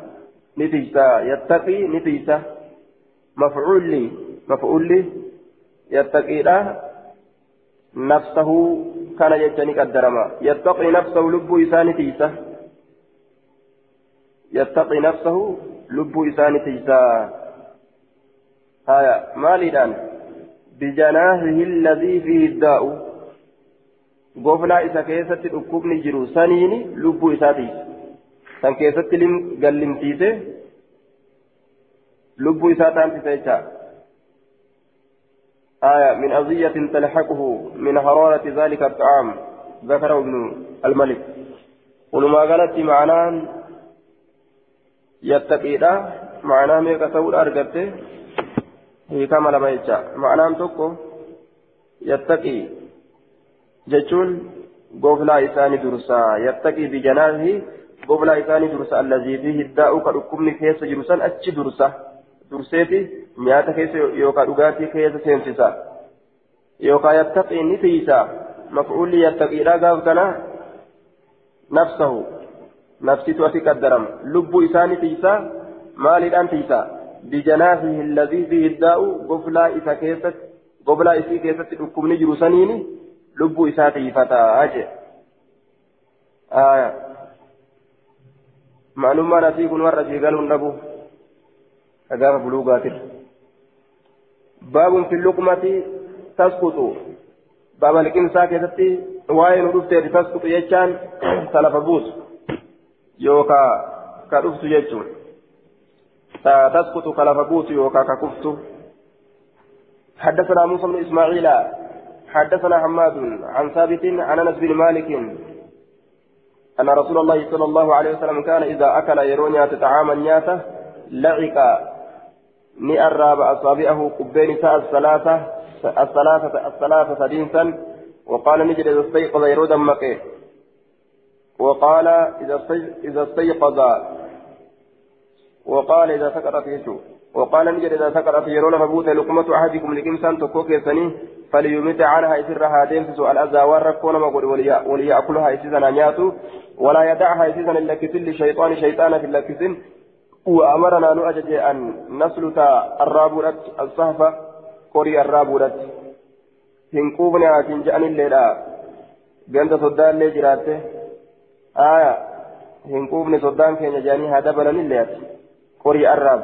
نتيسا يتقي نتيسا مفعول مفعول يتقي نفسه كان يجتني قدرما. يتقي نفسه لب إسان تيسا. يتقي نفسه لب إسان تيسا. هايا مالدان بجناحه الذي فيه الداء. goflaa isa keessatti dhukkubni jiru saniini lubbuu isaatiif san keessatti gallimsiise lubbuu isaa taasisa jecha. آية من أذية تلحقه من حرارة ذلك الطعام ذكره ابن الملك ولما قالت معناه يتقيدا معناه ميكا تقول أرقبته هي كما لما يجا معناه توكو يتقي جتون قفلا إساني درسا يتقي بجناحه قفلا إساني درسا الذي فيه الداء كالحكم كيس جرسا أتش درسا durseeti nyaata keessa yookaan dhugaatii keessa seensisa yookaan yattaqii ni tiisa maf'uulli yattaqiidhaa gaaf kana nafsahu nafsitu asi qaddarama lubbuu isaa ni tiisa maaliidhaan tiisa bijanaahihi alladhii bihi iddaa'u goblaa isa keessatti goblaa isii keessatti dhukkubni jiru saniini lubbuu isaa tiifataa jee maalummaan asii kun warra sii galuun dhabu. أجاب بلوغات باب في اللقمة تسقط. باب الإنسان كتبتي وين رفت تسقط يجان سلف بوس. يوكا كرفت يجون تسقط كلف بوس يوكا ككفت حدثنا موسى بن إسماعيل. حدثنا حماد عن ثابت عن أنس بن مالك. أن رسول الله صلى الله عليه وسلم كان إذا أكل يرونيا طعاما نياته لعق. Ni arraaba asaabi'ahu qubbeen isaa الثلاثة الثلاثة الثلاثة سدينسا وقال نجد إذا استيقظ يرود مكة وقال إذا استيقظ وقال إذا سكرت يشو وقال نجد إذا سكرت يرون فبوت لقمة أحدكم لكمسان تكوك يسني فليمت عنها إسر هادين في سؤال أذى وركون مقول وليأكلها إسيسا نياتو ولا يدعها إسيسا إلا كسل شيطان شيطان في اللكسن وأمرنا نؤجج أن نسلت الرابورة الصحفة قري الرابورة هنقوبني عاتين جأني الليلة قلت صدان لي جراته آية هنقوبني صدان كين جاني هذا بلن الليلة قري الراب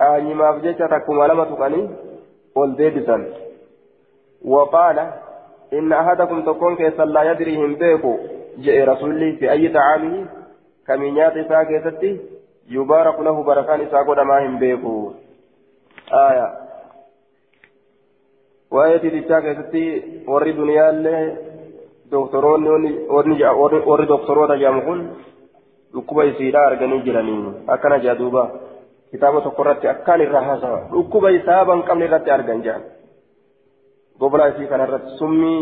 قاني ما فجيت تكما لما تقني والديبسا وقال إن أحدكم تكون كيسا لا يدريهم بيكو جاء رسولي في أي طعامه كمينيات إساء يبارك له بركان إساء قد ما هم بيكو آية وآية تتشاك ستي وري دنيا اللي دكتورون وري دكتورون جامعون jiranii akkana jaa duuba kitaaba tokko irratti akkaan irraa haasawa dhukkuba isaaba hin qabne irratti argan jaan gobolaa isii kanarratti summii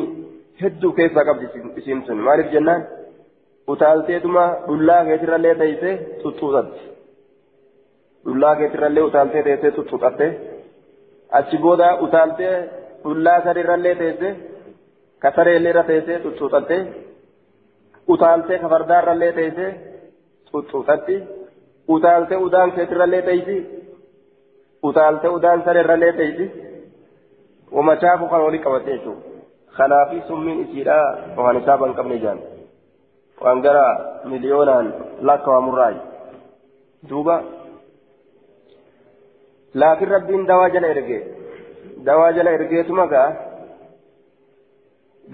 hedduu keessaa qabdi isiin sun maaliif jennaan utaalteetuma dhullaa keetirrallee teeyse tuttuuxatti dhullaa keetirrallee utaaltee teessee tuttuuxatte achi booda utaaltee dhullaa sadiirrallee teesse ka sareellee irra teesse xuxxuuxatte utaaltee ka fardaarrallee teesse xuxxuuxatti utaaltee udaan keetirrallee teessi utaaltee udaan sareerrallee teessi wama chaafu kan walii qabatte jechuudha kanaafi summiin isiidha waan isaa ban qabne jaan waan gara miliyoonaan lakkaawamurraayi duuba dawaa jala erge dawaa jala ergeetuma ga'a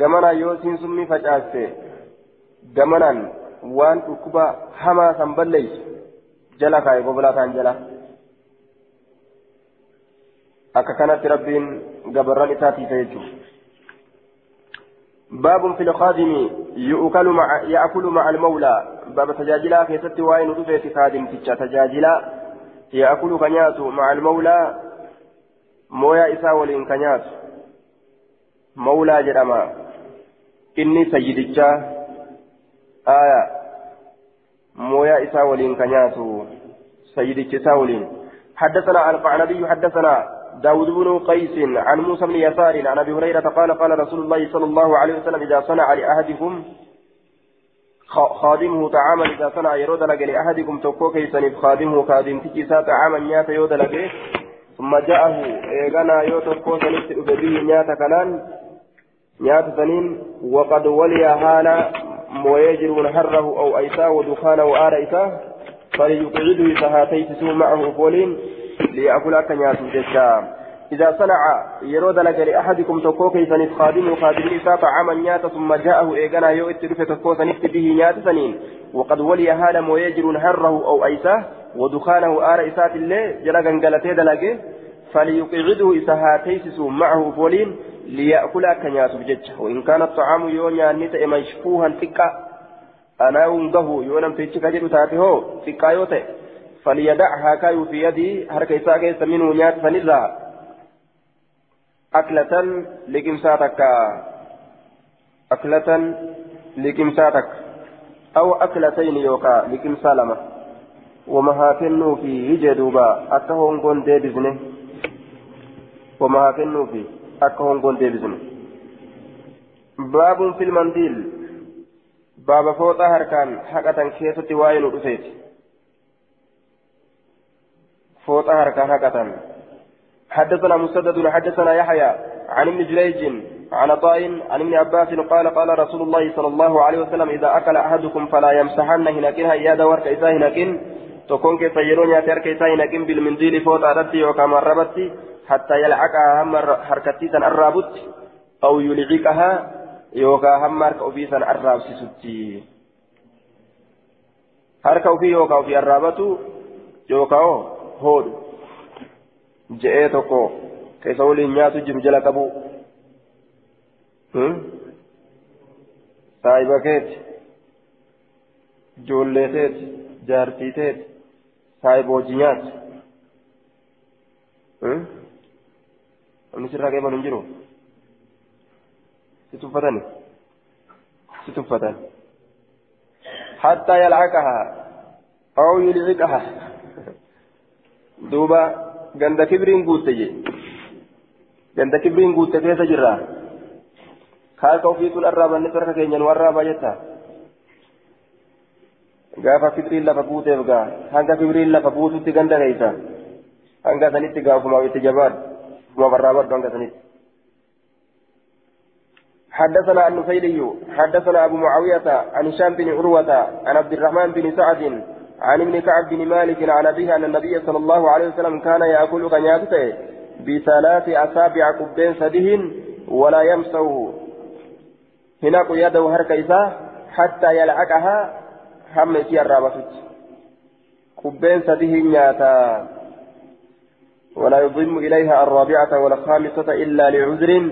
gamanaan yoo siin summii facaaste gamanaan waan dhukkuba hamaa san balleessu jala kaa'e bobolaataan jala akka kanatti rabbiin gabarran isaa tiise jechuudha. باب في الخادم يؤكل مع يأكل مع المولى باب تجاجلا في ست وين رفيت خادم تجا تجاجلا يأكل كنيات مع المولى مويا إسا ولين كنيات مولى جرما. إني سيدجا آية. مويا إسا ولين كنيات سيدجا إسا ولين. حدثنا القعنبي حدثنا داود بن قيس عن موسى بن يسار عن أبي هريرة قال قال رسول الله صلى الله عليه وسلم إذا صنع لأحدكم خادمه طعاما إذا صنع يرود لك لأحدكم تكو كيسن خادمه خادم تجيسا طعاما نيات يود لك. ثم جاءه إيغانا يو تكو سنت به نيات كنان. نيات سنين. وقد ولي هالا ويجر حره أو أيسا ودخانه آريسا. فليقعده سهاتيت معه فولين. ليأكل أكا نياتو جشا إذا صنع يرود لك لأحدكم تكو كيسان خادم خادم إساء طعاما نياتا ثم جاءه إيغانا يو اتلف تكو سنفت به نياتا سنين. وقد ولي هذا ويجر حره أو أيساه ودخانه آر إسات الله جلقا قلتي دلقه فليقعده إساها تيسس معه فولين ليأكل نياتو جشا وإن كان الطعام يونيا نتا مشفوها تكا أنا أنقه يونم تيشكا جدو تاتي تكا يوتي. فليدعها كايو في يدي حركة إساء منه نيات فنزا أكلة لكمساتك أكلة لكمساتك أو أكلتين يوكا لكمسالمة وما هاكنوا في جدوبا أكهون قون ديبزنه وما هاكنوا في أكهون قون ديبزنه باب في المنديل باب فوطا هركان حقا كيسة واين رسيت فوطا هركان حقا حدثنا مسدد حدثنا يحيى عن ابن جريج عن طائن عن ابن عباس قال قال رسول الله صلى الله عليه وسلم إذا أكل أحدكم فلا يمسحن هناكن هيا دور كيسا هناكن. تكون كيف يرون ياتر كيسا هناكن بالمنزيل فوت أردتي وكما ربتي حتى يلعقها هم حركتي سن الرابط أو يلعقها يوكا هم حركة أبيسا الراب ستي حركة أبي يوكا أبي الرابط يوكا هود. Je'ee tokko keessa waliin nyaatu jiru jala qabu saahiba keeti ijoollee teeti jaartii teeti saahiba hojii nyaatu namni sirraa qeeban hin jiru si tuffatani si tuffatan حتى يلعقها أو يلعقها دوبا ganda kibriin guutte je ganda kibriin guutte keessa jirra kaaka ofiituun arraabanne sarka keenyan warraabaa jetta gaafa kibriin lafa guuteef gaa hanga kibriin lafa guututti ganda keeysa hanga sanitti gaafuma itti jabaad kuma barraabadhu hanga sanitti حدثنا النفيلي حدثنا أبو معاوية عن هشام بن عروة عن عبد الرحمن بن سعد عن ابن كعب بن مالك عن أبيه أن النبي صلى الله عليه وسلم كان يأكل كنياته بثلاث أصابع قبين سدهن ولا يمسه. هنا يده هركيسة حتى يلعقها هم في الرابطة قبين سدهن ياتا. ولا يضم إليها الرابعة ولا الخامسة إلا لعذر.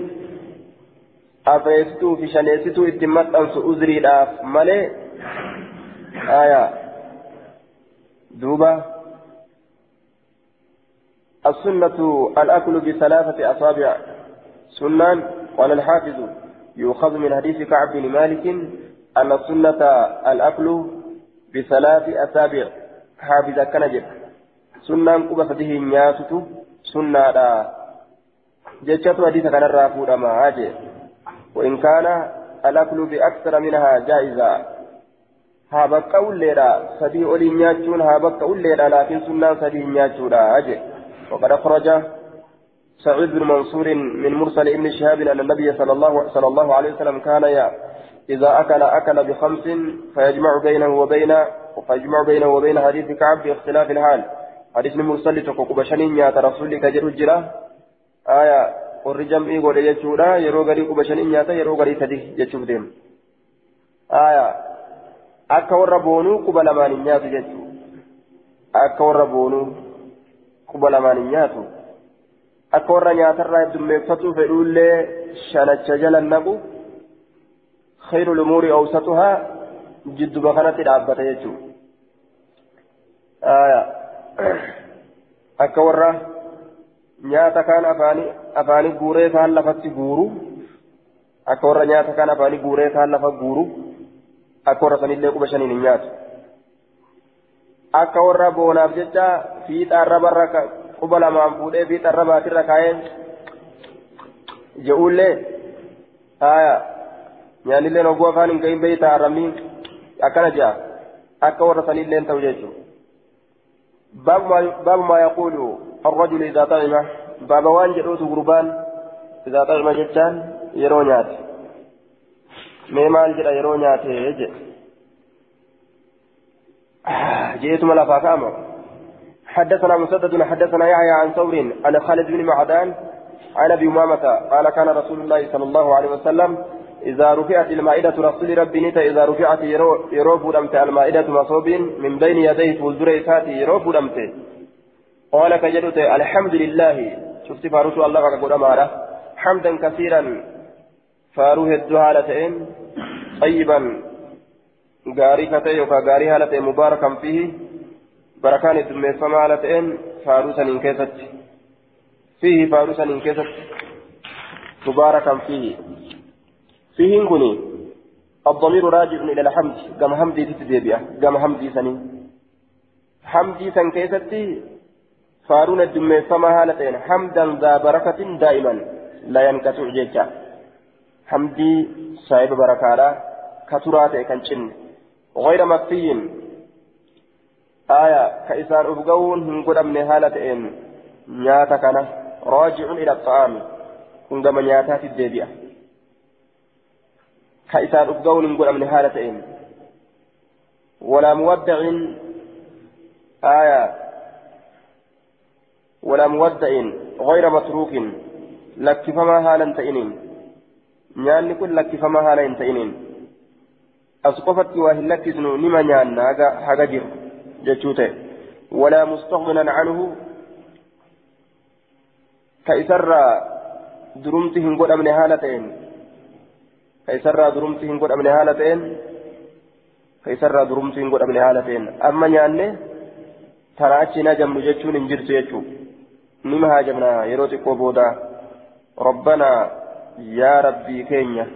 أفيستو في شنيستو إتمت أنس أذري لاف ملي آية. دوبا. السنة الأكل بثلاثة أصابع سنان قال الحافظ. يؤخذ من حديث كعب بن مالك أن السنة الأكل بثلاث أصابع. حافظ كنجر سنان قبة فيه نياسة سنة لا. جتشت حديث كان الرافود أما أجي وإن كان الأكل بأكثر منها جائزة أوليرا سدي أولي نياتشون ها بقى أوليرا لكن سنة سدي نياتشون أجي وقد أخرج سعيد بن منصور من مرسل ابن شهاب أن النبي صلى الله صلى الله عليه وسلم كان يا إذا أكل أكل بخمس فيجمع بينه وبين فيجمع بينه وبين حديث كعب باختلاف الحال حديث مرسل تقوق بشنين يا رسولك جرجرة آية warri jam'ii godhe jechuudha. Yeroo garii quba shanii nyaata yeroo garii sadi jechuuf deema aya akka warra boonuu quba lamaan hin nyaatu jechuu akka warra boonuu quba lamaan hin nyaatu akka warra nyaatarraa heddummeeffatuu fedhuullee shanacha jala naqu خير الأمور أوسطها جد بخنة العبة يجو آية أكورة nyaata kaan afaanii guuree kaan lafatti guuru akka warra nyaata kaan afaanii guuree kaan lafa guuru akka warra sanillee quba shaniin hin nyaatu akka warra boonaaf jecha fiixa arrabarra quba lamaan fuudhee fiixa arrabaatirra kaa'ee je'uullee haaya nyaannillee oguu afaan hin gahin beeyta arrabni akkana je'a akka warra sanillee ta'u jechuudha baabu maa yaquulu الرجل إذا طعم بابا وان جدوت غربان إذا طعم جتان يرو نيات ميمال جدا يرو نيات يجي جئت ملافا كاما حدثنا مسدد حدثنا يحيى عن ثور عن خالد بن معدان عن ابي امامه قال كان رسول الله صلى الله عليه وسلم إذا رفعت المائدة رسول ربي نتا إذا رفعت يرو فودمت المائدة مصوب من بين يديه فولدر إساتي يرو فودمت قال كجدت الحمد لله شفت فاروس الله قد حمدا كثيرا فاروه الدهالتين طيبا غاري كتي يوكا غاري هالتين مباركا فيه بركان الدمي فما هالتين فاروسا انكست فيه فاروسا انكست مباركا فيه. فيه كني الضمير راجع إلى الحمد كما حمدي تتدبيا كما حمدي سني حمدي سن كيستي فارون الدمي فما هالتين حمدا ذا بركة دائما لا ينقطع جيجا حمدي صاحب بركة كترات كنشن غير مكفي آية كإسان أبقون هنقول من هالتين نياتا كان راجع إلى الطعام. عندما نياتات الدبيا كإسان أبقون هنقول من هالتين ولا مودع. آية. ولا مودع. غير متروك. لك فما هالا تئنين نياني كل لك فما هالا تئنين أسقفت وهلك سنو نما نيانا هذا جر جتشوته ولا مستغنى عنه كيسر درمتهم قد أمن هالتين كيسر درمتهم قد أمن هالتين كيسر درمتهم قد أمن هالتين أما نياني ترى نجم جتشون انجرت جتشو نما هاجمنا يروتي قبودا ربنا يا ربي كينيا.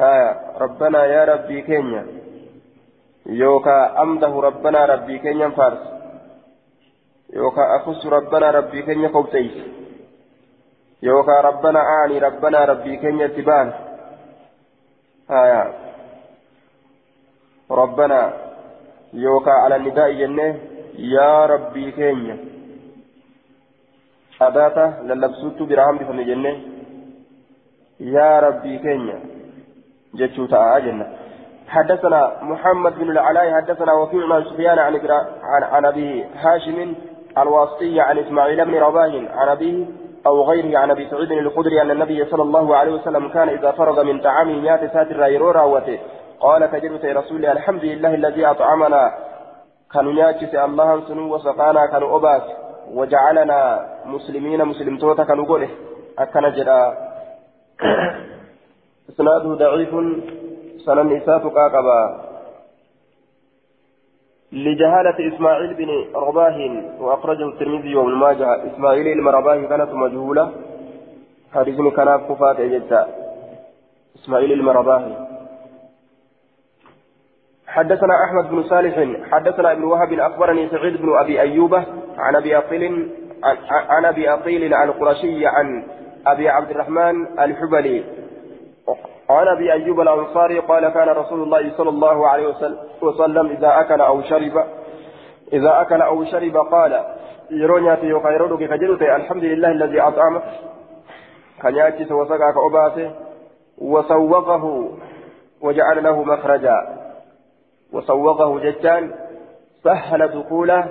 آية ربنا يا ربي كينيا. يوكا أمده ربنا ربي كينيا فارس. يوكا أخص ربنا ربي كينيا قبتيس يوكا ربنا آني ربنا ربي كينيا تبان. آية ربنا يوكا على النداء جنة يا ربي كينيا. أداة للبسوت بفم جنة يا ربي كينيا جتشو جنة حدثنا محمد بن العلاء حدثنا وكيع عن سفيان عن عن, عن أبي هاشم الواسطي عن إسماعيل بن رباه عن أبيه أو غيره عن أبي سعيد الخدري أن النبي صلى الله عليه وسلم كان إذا فرغ من طعامه يات ساتر رايرو راوته قال كجرت رسول الحمد لله الذي أطعمنا. كانوا ياتي الله سنو وسقانا كانوا أباس. وجعلنا مسلمين مسلم توتا كانوا قوله أكن جدا. إسناده ضعيف سنن إساف قاقبا لجهالة إسماعيل بن رباه وأخرجه الترمذي وابن ماجه إسماعيل بن رباه كانت مجهولة حديث كان كفات جدا إسماعيل بن حدثنا أحمد بن صالح حدثنا ابن وهب أخبرني سعيد بن أبي أيوب عن أبي أقيل عن أبي أقيل عن قرشي عن أبي عبد الرحمن الحبلي. عن أبي أيوب الأنصاري قال كان رسول الله صلى الله عليه وسلم إذا أكل أو شرب إذا أكل أو شرب قال يرونياتي يخيرونك كجلت الحمد لله الذي أطعمه. كان يأتي وسقاك أباسه وسوغه وجعل له مخرجا. وسوغه ججان سهل دخول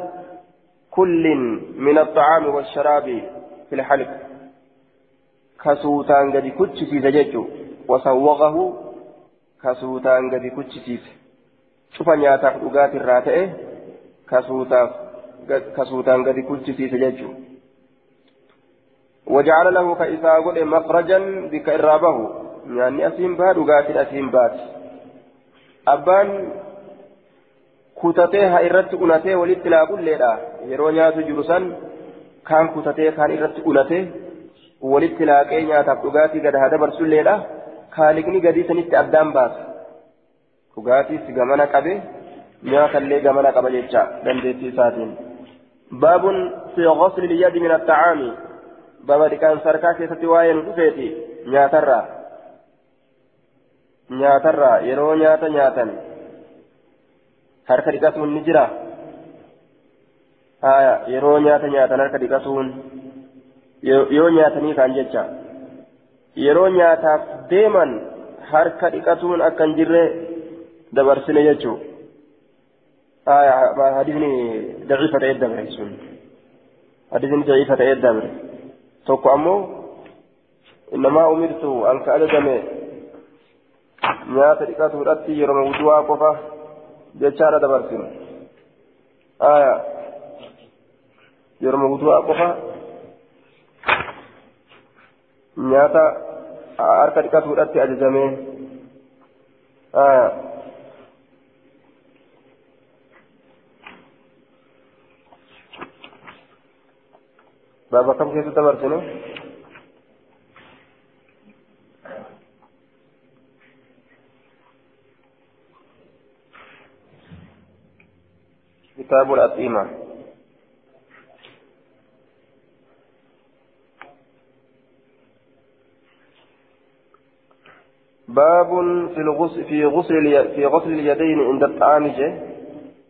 كل من الطعام والشراب في الحلق. كسوتان قد كتشي زجاجه وسوغه كسوتان قد كتشي شوف نياتاف دغات الراتئه كسوتاف كسوتان قد كتشي زجاجه وجعل له كإذا قل مخرجا بك إرابه يعني أسيم بها دغات أسيم بات أبان kutatee haa irratti unatee walitti laaqulleedha yeroo nyaatu jiru san kaan kutatee kaan irratti unatee walitti laaqee nyaataaf dhugaatii gad haa dabarsulleedha kaaliqni gadii sanitti addaan baasa dhugaatiis gamana qabe nyaatallee gamana qaba jecha dandeettii isaatiin baabun fi ghasli liyyadi min attacaami baba dhiqaan sarkaa keessatti waa'ee nu dhufeeti nyaatarraa nyaatarraa yeroo nyaata nyaatan harka dhiqatuun ni jira yeroo nyaata nyaatan harka dhiqatuun yoo nyaatanii kaan jecha yeroo nyaataaf deeman harka dhiqatuun akka hin jirre dabarsine jechuu hadisni daciifa ta'ee dabre sun hadisni daciifa ta'ee dabre tokko ammoo innamaa umirtu an ka ajajame nyaata dhiqatuudhatti yeroo wudu'aa qofa jechaadha dabarsinu aya yeroo wudu'aa qofa nyaata harka dhiqatuudhatti ajajamee baaba kam keessatti dabarsinu كتاب الأطعمة باب في الغسل في غسل في غسل اليدين عند الطعام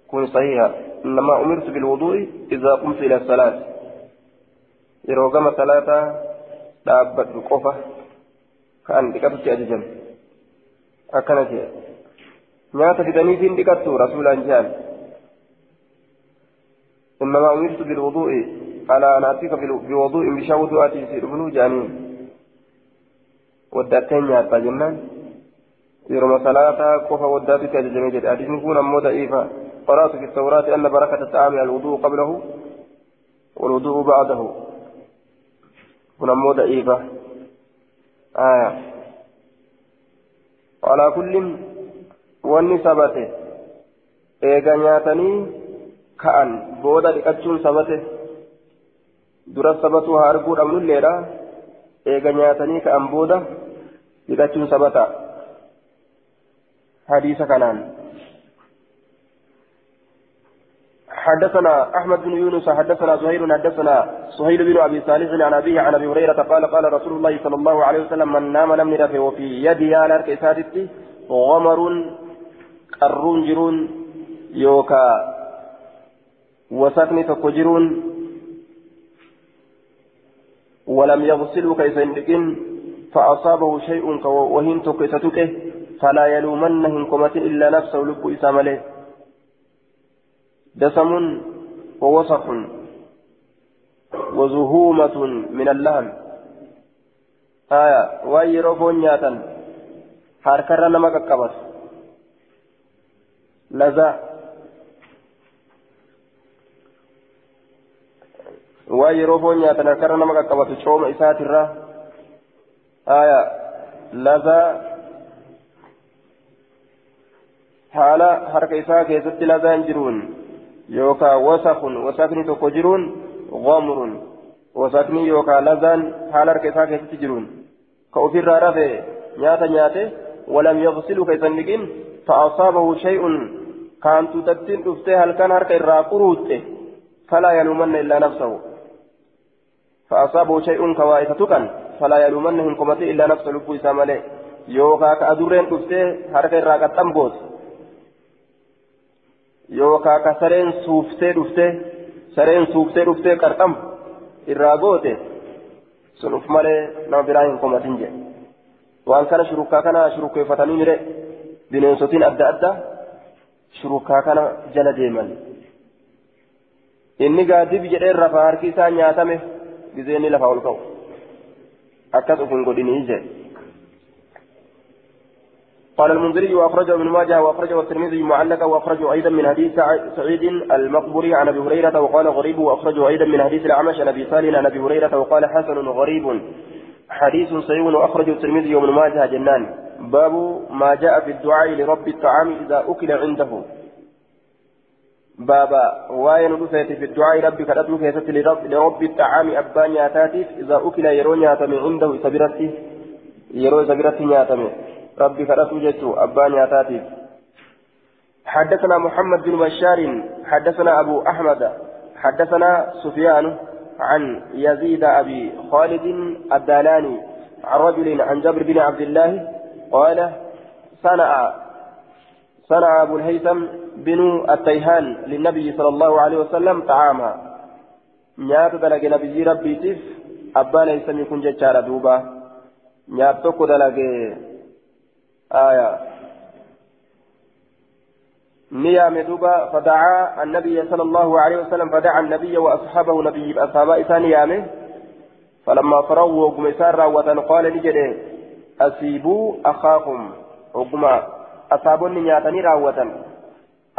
كن صحيحا. إنما أمرت بالوضوء إذا قمت إلى الصلاة. يروقم ثلاثة دابة قفة كأن دكتت أججم أكنت نيات في دنيفين دكتت رسولا جان. إنما أمرت بالوضوء. على أتيك بوضوء بشا وضوءاتي في جانين. وداتين يا جنان يرمى صلاة كفى وداتي تجمع جد حديث يكون أمو ضعيفا قرأت في التوراة أن بركة الطعام الوضوء قبله. والوضوء بعده. كن أمو ضعيفا آية. على كل والنسبة. إيغا نياتني ka'an booda dhiqachuun sabate dura sabatu haa arguu dhabnulleedha eega nyaatanii ka'an booda dhiqachuun sabata hadiisa kanaan. حدثنا أحمد بن يونس حدثنا زهير حدثنا سهيل بن أبي صالح عن أبيه عن أبي هريرة قال قال رسول الله صلى الله عليه وسلم من نام لم يرفع وفي يدي على الكسادتي غمر قرون جرون يوكا وسكن تكجرون ولم يغسلوا كيف يندقن فأصابه شيء وهن تكيستك فلا يلومنهم كمة إلا نفسه لب إسامله دسم ووسخ وزهومة من اللهم آية ويرفون نياتا حركر نمك كبس لذا waa yeroo foon nyaatan harkarra nama qaqqabatu cooma isaatirra aya lazaa haala harka isaa keessatti lazaan jiruun yookaan wasakun wasakni tokko jiruun gomruun wasakni yookaan lazaan haala harka isaa keessatti jiruun ka ofirraa rafe nyaata nyaate ka isan dhiqin fa'asaabahu shay'un kaantu tattiin dhuftee halkan harka irraa quruutte falaa yalumanna illaa nafsahu فأصابه شيء كوائفة كان فلا يلومنهم قمته إلا نفس لبو إسامله يوكا كأدورين دفته حركة راكت أمبوس يوكا كسرين سوفته دفته سرين سوفته دفته كرتم إراغوته سنف مالي نما براهن قمتين جي وأن كان شروكا كان شروكا فتنين رئ بنينسوتين أدى أدى شروكا كان جل ديما inni gaadib jedhee rafa harki isaa nyaatame gizeenni lafa ol ka'u akkas uf hin قال المنذري وأخرجه ابن ماجه وأخرجه الترمذي معلقا وأخرجه أيضا من حديث سعيد المقبري عن أبي هريرة وقال غريب وأخرجه أيضا من حديث الأعمش عن أبي صالح عن أبي هريرة وقال حسن غريب. حديث صحيح واخرجه الترمذي وابن ماجه جنان. باب ما جاء في الدعاء لرب الطعام إذا أكل عنده. بابا وين رفيت في الدعاء ربي كدتم كيست لرب, لرب الطعام أبا نياتاتف إذا أكل يرو نياتم عنده سبرتي يرو سبرتي نياتم ربي كدتم جتو أبا نياتاتف حدثنا محمد بن بشار حدثنا أبو أحمد حدثنا سفيان عن يزيد أبي خالد الدالاني عن رجل عن جبر بن عبد الله قال صنع صنع أبو الهيثم بن التيهان للنبي صلى الله عليه وسلم طعاما. نيات دلق نبي ربي تف أبا ليس يكون ججار دوبا. نيات توكو دلق آية. نيام دوبا فدعا النبي صلى الله عليه وسلم فدعا النبي وأصحابه نبي أصحاب إسانيامه فلما فروا وقمسار راوة قال لجده أسيبوا أخاكم. وقما أصابوني نياتني راوة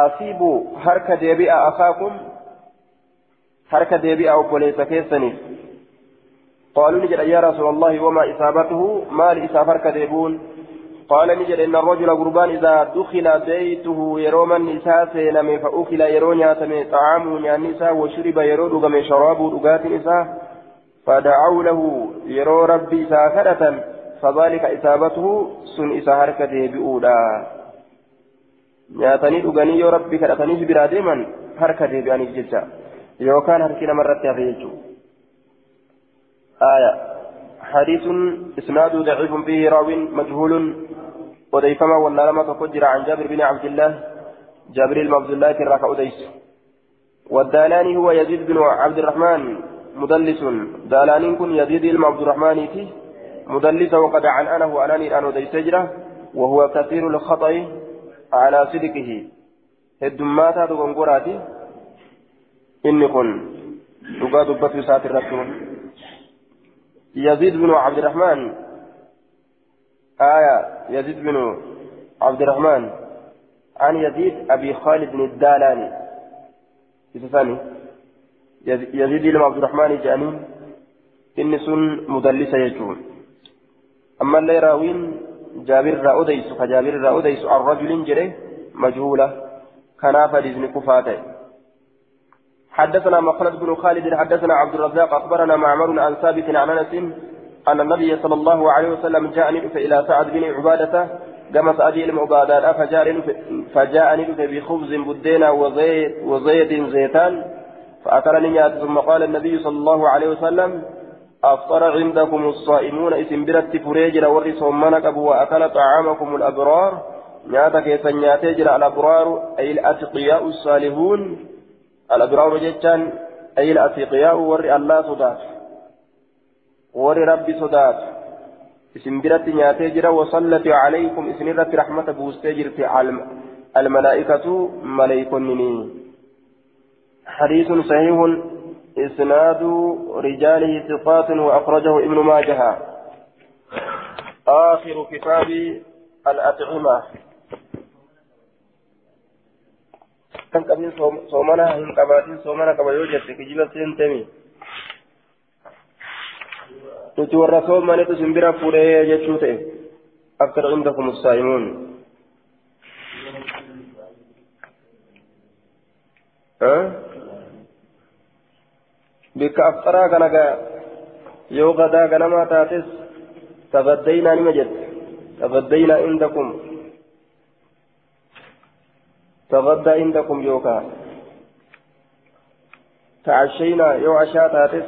أصيبوا هرك ديبئة أخاكم هرك ديبئة وبوليس كيسني قالوا نجد يا رسول الله وما إصابته ما لإصاب هرك ديبون قال نجد إن الرجل قربان إذا دخل بيته يروم النساء سينم فأكل يرون ياتم طعام النساء وشرب يرو دغم شراب دغات النساء فدعوا له يرو ربي ساخرة فذلك إصابته سن إسهرك ديبئودا nyaatanii dhuganii yoo rabbi kadhatanii biraa deeman harka deebi'aniif jecha. Yookaan harki namarratti hafe jechuudha. حديث إسناد ضعيف فيه راو مجهول وديفما ولا لما تفجر عن جابر بن عبد الله جابر بن عبد الله كراك أديس والدالاني هو يزيد بن عبد الرحمن مدلس دالاني كن يزيد بن عبد الرحمن مدلس وقد عن أنا وأناني أن أديس وهو كثير الخطأ على صدقه. هدماتا دغنغوراتي إني كن. دغا دبت سات الرسول يزيد بن عبد الرحمن. آية. يزيد بن عبد الرحمن. عن يزيد أبي خالد بن الدالاني ثاني يزيد بن عبد الرحمن جانين إني سن مدلسة يجون. أما اللي راوين جابر رأوديس فجابر رأوديس عن رجل جري مجهولة. كناف لزن كفاته حدثنا مخلد بن خالد حدثنا عبد الرزاق أخبرنا معمر عن ثابت عن أنس أن النبي صلى الله عليه وسلم جاء ندف إلى سعد بن عبادة كما سعد بن عبادة فجاء ندف بخبز بدينا وزيت وزيت زيتان فأكلني ثم قال النبي صلى الله عليه وسلم أفطر عندكم الصائمون إسم برت فريجر وري صومنا أبو وأكل طعامكم الأبرار. نياتا كيسا نياتيجر الأبرار أي الأتقياء الصالحون. الأبرار جتان أي الأتقياء وري الله صدات. وري ربي صدات. إسم برت نياتيجر وصلت عليكم إسم رت رحمة بوستيجر في الملائكة ملائكة حديث صحيح إسناد رجاله ثقات وأخرجه ابن ماجه آخر كتاب الأطعمة kan qabin soomana hin qabaatin soomana qaba yoo jette kijiba seentemi nuti warra soomanitu simbira fuudhee jechuu ta'e aftar indakum saa'imuun bikka afxaraa kana yoo gadaa ganamaa taates tabaddaynaa nima jette tabaddaynaa indakum tabaddaa indakum yookaa تعشينا يو عشاء تاتس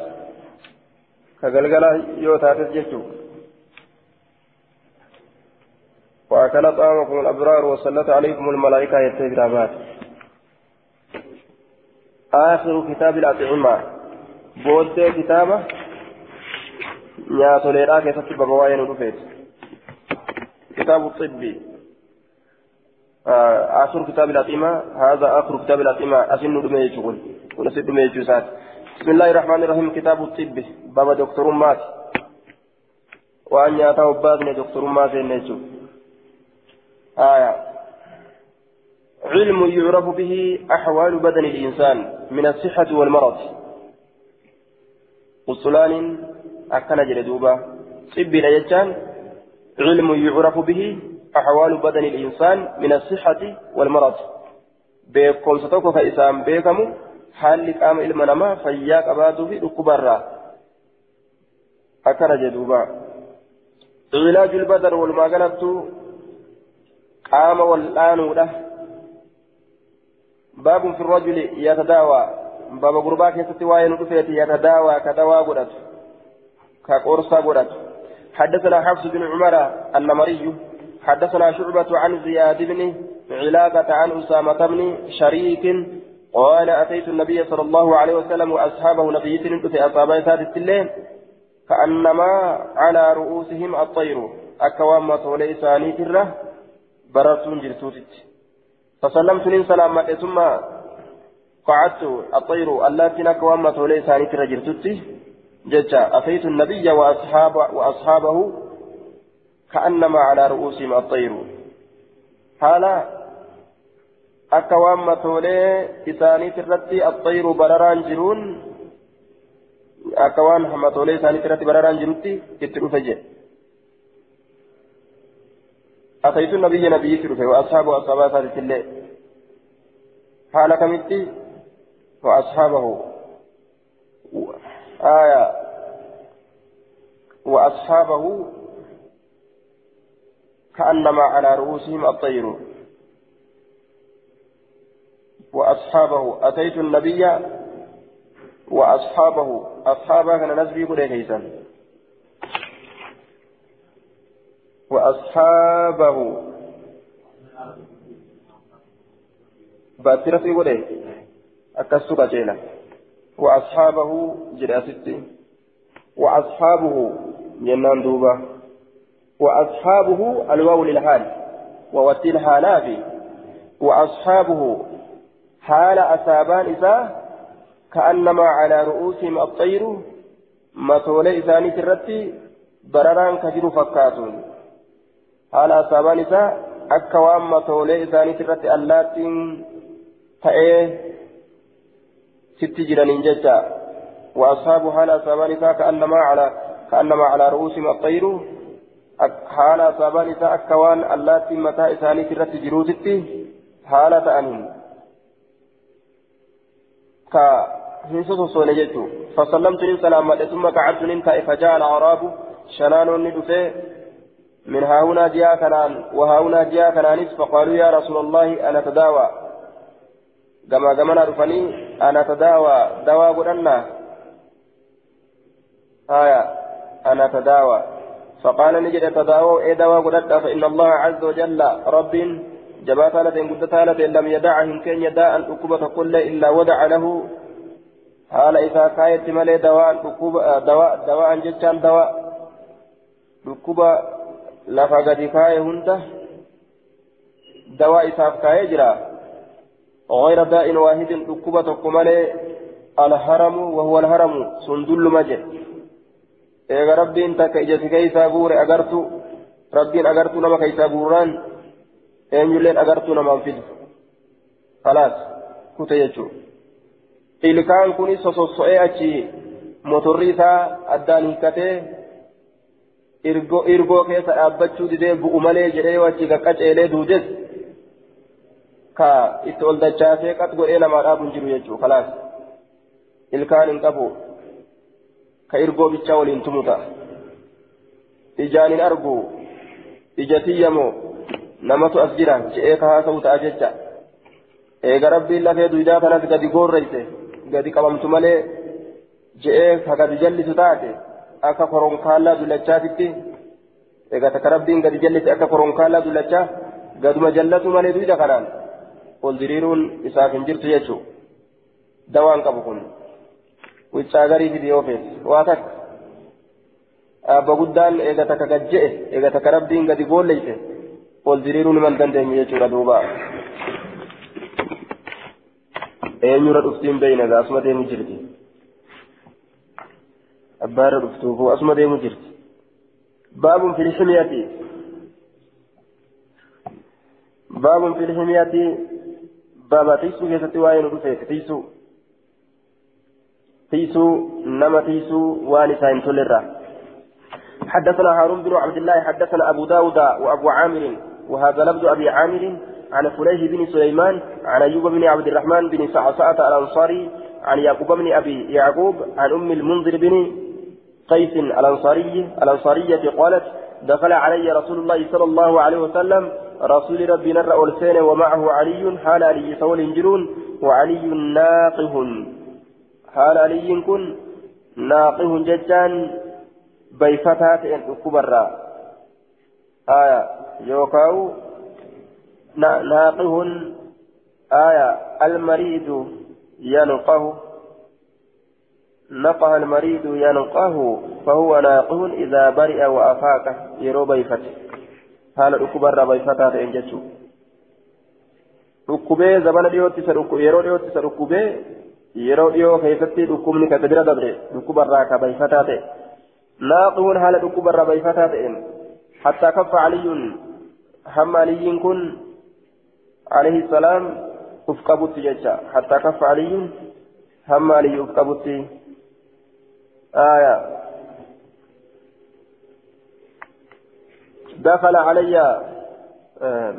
كغلغلة يوتاتس جتشو وأكل طعامكم الأبرار وسلط عليكم الملائكة يتبرابات آخر كتاب الأطعمة كتابة نياتو ليرا كيف تبقى بواين ودفيت كتاب الطب آه آخر كتاب الأطعمة هذا آخر كتاب الأطعمة أسن دمي شغل ونسد دمي جوسات بسم الله الرحمن الرحيم كتاب الطب بابا دكتور مات وأن يأتاه بابن دكتور مات النجو آية علم يعرف به أحوال بدن الإنسان من الصحة والمرض وصلان أكن جلدوبا طب يجان علم يعرف به أحوال بدن الإنسان من الصحة والمرض بكم ستوكو فإسام بكم حال قام علم نما فياك أبادو في الكبرى أكن جلدوبا علاج البدن والمغنى قام والآن باب في الرجل يتداوى باب غربا كيست وين رفيت يتداوى كدواء قدت كقرصة قدت حدثنا حفص بن عمر النمري حدثنا شعبة عن زياد بن علاقة عن أسامة بن شريك قال أتيت النبي صلى الله عليه وسلم وأصحابه نبيتين في أصحاب ثالث الليل كأنما على رؤوسهم الطير أكوام مطولي ثاني تره بررتون جرتوتت فسلمت سلامة ثم قعدت الطير التي نكوى متولي ثاني ترجرتتي ججا أتيت النبي وأصحاب وأصحابه كأنما على رؤوسهم الطير حالا أكوى متولي ثاني ترتي الطير برران جرون. أكوان متولي ثاني ترتي برران جرتي اتلو أتيت النبي نبي ترفه وأصحابه أصحاب ثالث الله حال كمتي وأصحابه. آية. وأصحابه كأنما على رؤوسهم الطير. وأصحابه أتيت النبي وأصحابه. أصحابه كان نسبي قد وأصحابه. باترة وليه أكسو بجيلة وأصحابه جراستي وأصحابه جنان دوبا. وأصحابه الواو للحال ووتي الحالات وأصحابه حال أصابان إذا كأنما على رؤوسهم الطير. مطولي إساني ترتي برران كجر فكاتون. haala asaabaan isaa akka waan matoolee isaaniit irratti allaattiin sitti jiraniin jecha وأصحاب حال أصابان إساء كأنما على كأنما على رؤوسهم الطير حال أصابان إساء أكوان اللاتي متى إساني كرت جروتتي حالة أنهم ك هنسوس صونجتو فسلمت سلاما ثم قعدت ننتا فجاء الأعراب شنان ندفه من هاهنا جاء كنان وهاهنا جاء كنانيس فقالوا يا رسول الله أنا تداوى رفني أنا تداوى دواء قلنا آية أنا تداوى فقال نجد تداوى إيه دواء قلنا فإن الله عز وجل رب جبات لدين قدت لدين لم يدعهم كن يداء الأكوبة كل إلا ودع له حال إذا كايت ملي دواء دواء دواء جتان دواء lafa gadi kaa'e hunda dawaa isaaf kaa'ee jira. غير داء واحد ركوبة تقمالي الهرم وهو الهرم سندل مجد. إيغا ربي انت كيجت كيسا بور أغرتو ربي أغرتو نما كيسا بوران إن يلين أغرتو نما انفد خلاص كنت يجو. إلكان كوني سوسوسوئي أجي موتوري isaa addaan hiikkatee irgoo keessa dhaabbachuu didee bu'u malee jedhee wachi qaqqaceelee duudes ka itti ol dachaasee qat godhee namaa dhaabu hin jiru jechuudha kalaas ilkaan hin qabu ka irgoo bichaa waliin tumuta ijaan hin argu ija tiyyamoo namatu as jira je'ee ka haasa'u ta'a jecha eega rabbiin lafee duydaa kanas gadi goorreyse gadi qabamtu malee je'ee ka gadi jallisu taate akka koronkaallaa dullachaatitti egaa takka rabbiin gadi jallisi akka koronkaallaa dullachaa gaduma jallatu malee duyda kanaan kun wiccaa gariifi dhiyoo fees waa takka abba guddaan eega takka gad je'e eega takka rabbiin gadi boolleyse ol diriiruu niman dandeenye jechuudha duuba eenyurra dhuftiin beeyna gaa asuma deemu jirti abbaarra dhuftuufu asuma deemu jirti baabun fil himyati baabun fil himyati keessatti waa'ee nu dhufe tiisuu tiisuu nama tiisuu waan isaa hin tollerraa حدثنا هارون بن عبد الله حدثنا أبو داود وأبو عامر وهذا لفظ أبي عامر عن فليه بن سليمان عن أيوب بن عبد الرحمن بن سعسعة الأنصاري عن يعقوب بن أبي يعقوب عن أم المنذر بن قيس الأنصاري الأنصارية قالت دخل علي رسول الله صلى الله عليه وسلم رسول ربي نرى ألسين ومعه علي حال علي سول جرون وعلي ناقه. حال علي كن ناقه ججان بيفتات أكبر آية يوكاو ناقه آية المريض ينقه. نقه المريض ينقه فهو ناقه إذا برئ وأفاق يرو بيفته haala dhukkubarraa bayfataa ta'een jechuudha. Dhukkubee zabana dhiyootti isa yeroo dhiyootti isa dhukkubee yeroo dhiyoo keessatti dhukkubni kan bira dabre dhukkubarraa ka bayfataa ta'e. Naaquun haala dhukkubarraa bayfataa ta'een حتى كف علي هم علي كن عليه السلام أفقبت ججا حتى كف علي هم علي أفقبت آية دخل علي آه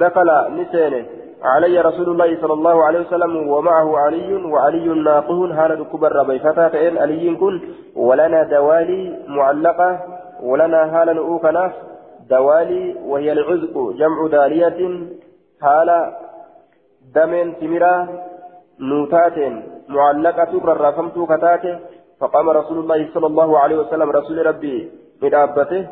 دخل نسينه علي رسول الله صلى الله عليه وسلم ومعه علي وعلي ناقه هذا كبر بيفتا فإن علي كن ولنا دوالي معلقة ولنا هالا أوكناف دوالي وهي العزق جمع دالية هالا دم تمرا نوتات معلقة ررافمت كتات فقام رسول الله صلى الله عليه وسلم رسول ربي من أبته.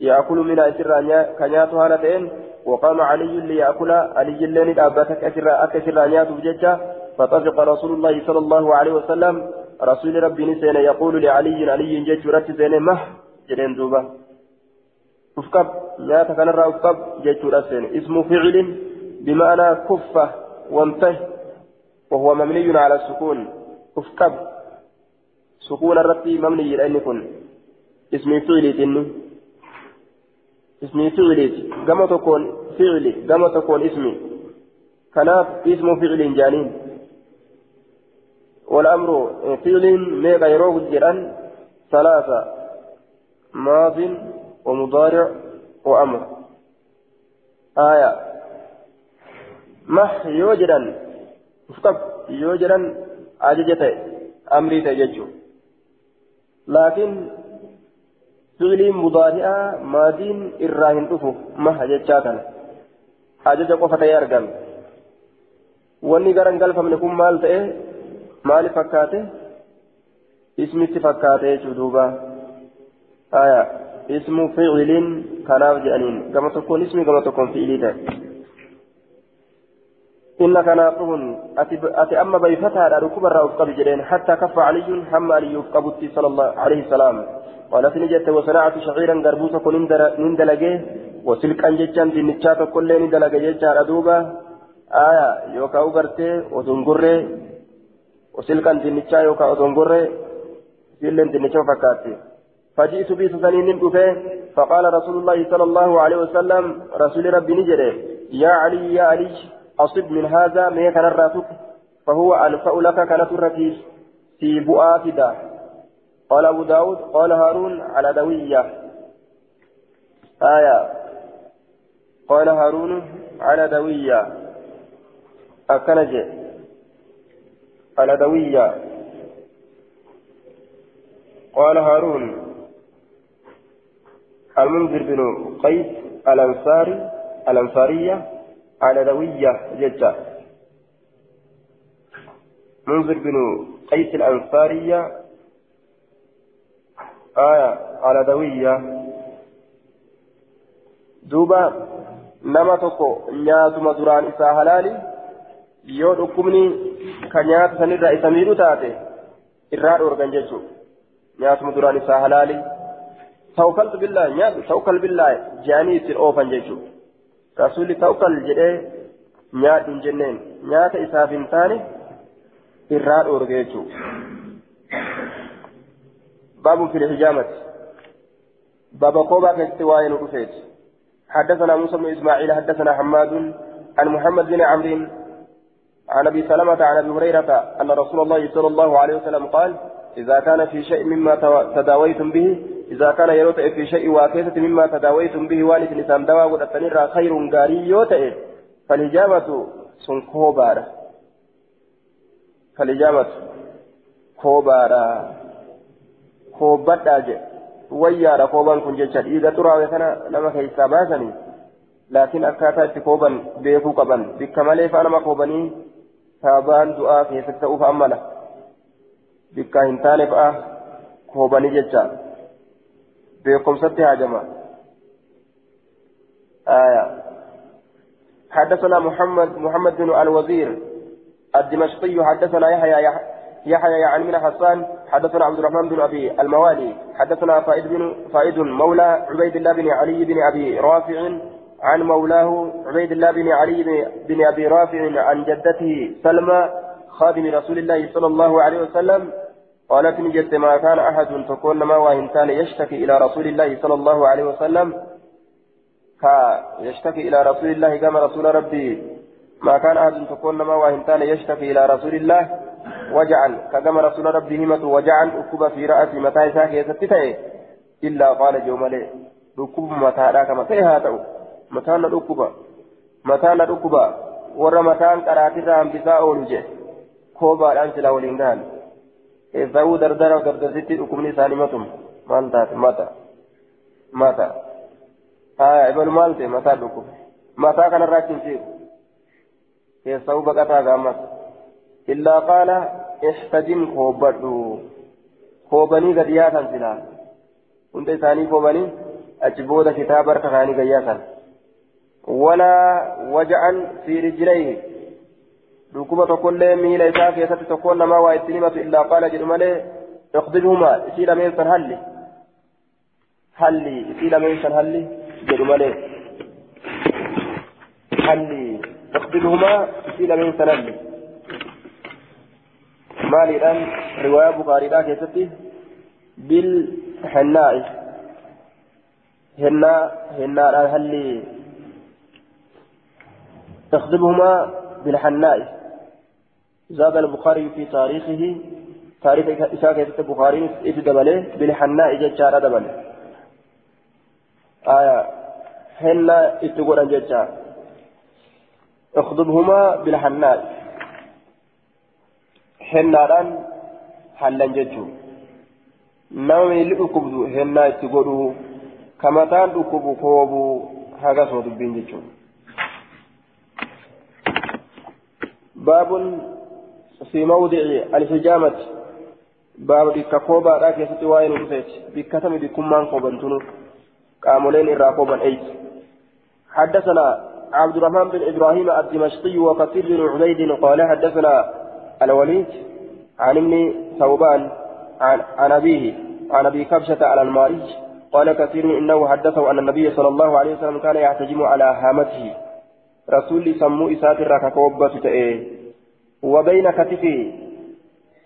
يأكل من أسر كنيات هالتين وقام علي ليأكل علي اللين أبتك أسر أكسر نيات فطفق رسول الله صلى الله عليه وسلم رسول ربي نسين يقول لعلي علي جج رت مه! جلين دوبا أفكب نيات كان را أفكب جج اسم فعل بمعنى كفة وانته وهو مبني على السكون. أفكب. سكون الرتي مبني لأن كن اسم فعل تنو؟ اسم فعل كما تكون فعل كما تكون اسمي. كناف اسم فعل جانين والأمر فعل ميغا يروج جران ثلاثة. ماض ومضارع وأمر. آية. مح يوجدا افتب يوجدا أججته أمري تججو لكن فعل مضارع ماض إراهن أفو مح ججاتنا أجج قفة يرقم garan galfamne kun maal ta'e maali fakkaate ismitti fakkaate jechuu duuba aya ismu fi'ilin kanaaf jedhaniin gama tokkoon ismi gama tokkoon fi'ilii ta'e إن كان قهن أتي أما بيفتها ركوب الرأوف قبل جرين حتى كف علي هم علي قبضتي صلى الله عليه السلام قالت نجت وصنعت شعيرا قربوسا كن ندلقه وسلكا ججا دينتشاتا كل ندلقه ججا ردوبا آية يوكا أغرتي وتنقري وسلكا دينتشا يوكا وتنقري سلن دينتشا فكاتي فجئت بي سنين فقال رسول الله صلى الله عليه وسلم رسول ربي نجري يا علي يا علي أصب من هذا ما كان الراتك فهو أنفأ لك كانت الرتيس. في بؤاتدا قال أبو داود قال هارون على دوية. آية. قال هارون على دوية. أكنج على دوية. قال هارون. المنذر بن قيس الأنصاري الأنصارية علوية ججة منذر بن قيس الأنصارية آية على دوية دوبا نما تكو نياتما دران إسا حلالي yoo dhukkubni ka nyaata sanirraa isa miidhu taate irraa dhoorgan jechuun nyaatuma duraan isaa halaali tawkaltu billaa nyaatu tawkal billaa je'anii ittiin oofan jechuun rasuulli tawkal jedhee nyaadhu hin jenneen nyaata isaaf hin taane irraa dhoorge jechuun hijaamati baaba koobaa keessatti waa'ee nu dhufeeti حدثنا موسى بن إسماعيل حدثنا حماد عن محمد بن عمرو عن أبي سلمة عن أبي هريرة أن رسول الله صلى الله عليه وسلم قال إذا كان في شيء مما تداويتم به إذا كان يروت في شيء واكيسة مما تداويتم به والد نسام دوا قد خير غاري يوتئ فالإجابة سن كوبارا فالإجابة كوبارا كوبات أجي ويارا كوبان كن جيشا إذا ترى ويسانا نما كيسا باسني لكن أكاتا اتكوبا بيكو قبن بكمالي فأنا كوباني taabaan du'aa keessatti ta'uuf ammala bikka hin taane fa'a koobanii jecha beekumsatti haajama آية حدثنا محمد محمد بن الوزير الدمشقي حدثنا يحيى يحيى عن من حسان حدثنا عبد الرحمن بن أبي الموالي حدثنا فائد بن فائد مولى عبيد الله بن علي بن أبي رافع عن مولاه عبيد الله بن علي بن أبي رافع عن جدته سلمى خادم رسول الله صلى الله عليه وسلم قالت نجت ما كان أحد تكون ما وان كان يشتكي إلى رسول الله صلى الله عليه وسلم. يشتكي إلى رسول الله كما رسول ربي. ما كان أحد تكون ما وان كان يشتكي إلى رسول الله. وجعل كما رسول ربي همة وجعل أكب في رأس متى ساكي إلا قال جومالي ركوب متى كما تيها تأو mataan na dhukkuba mataan na dhukkuba warra mataan qaraatirraa hambisaa oolu je koobaadhaan silaa waliin gahan eessawuu dardara dardarsitti dhukkubni isaanii matum maal taate mata mata haa ebalu maal ta'e mataa dhukkube mataa qaala ihtajim koobbadhu koobanii gadi yaasan silaa hunda isaanii koobanii achi booda kitaaba harka kaanii gayyaasan ولا وجعا في رجليه ركوبة تقول ميل إساء كيسة تقول ما وإتنمة إلا قال جرمالي اقضبهما إسيل من سنهلي هلي إسيل من سنهلي جرمالي هلي اقضبهما إسيل من سنهلي الآن رواية بخاري لا كيستي بالحناء هنا هنا هلي تخدمهما بالحناء زاد البخاري في تاريخه تاريخ إساءة البخاري إتدبله بالحناء ججار دبله آية هنا إتقول ججار اخضبهما بالحناء هناران حلن ججو نومي لأكبدو هنا إتقوله كما تان أكبو كوبو هذا صوت بين ججو باب في موضع الحجامة باب بككوبا راكي ستوائن رفيت بكتم بكمان قوبا تنو كامولين الراقوبا ايت حدثنا عبد الرحمن بن إبراهيم الدمشقي وكثير بن عبيد قال حدثنا الوليد عن ابن ثوبان عن, عن أبيه عن أبي كبشة على المارج قال كثير إنه حدثه أن النبي صلى الله عليه وسلم كان يحتجم على هامته. رسول سمو إسات الركا كوبة تأي. وبين كتفي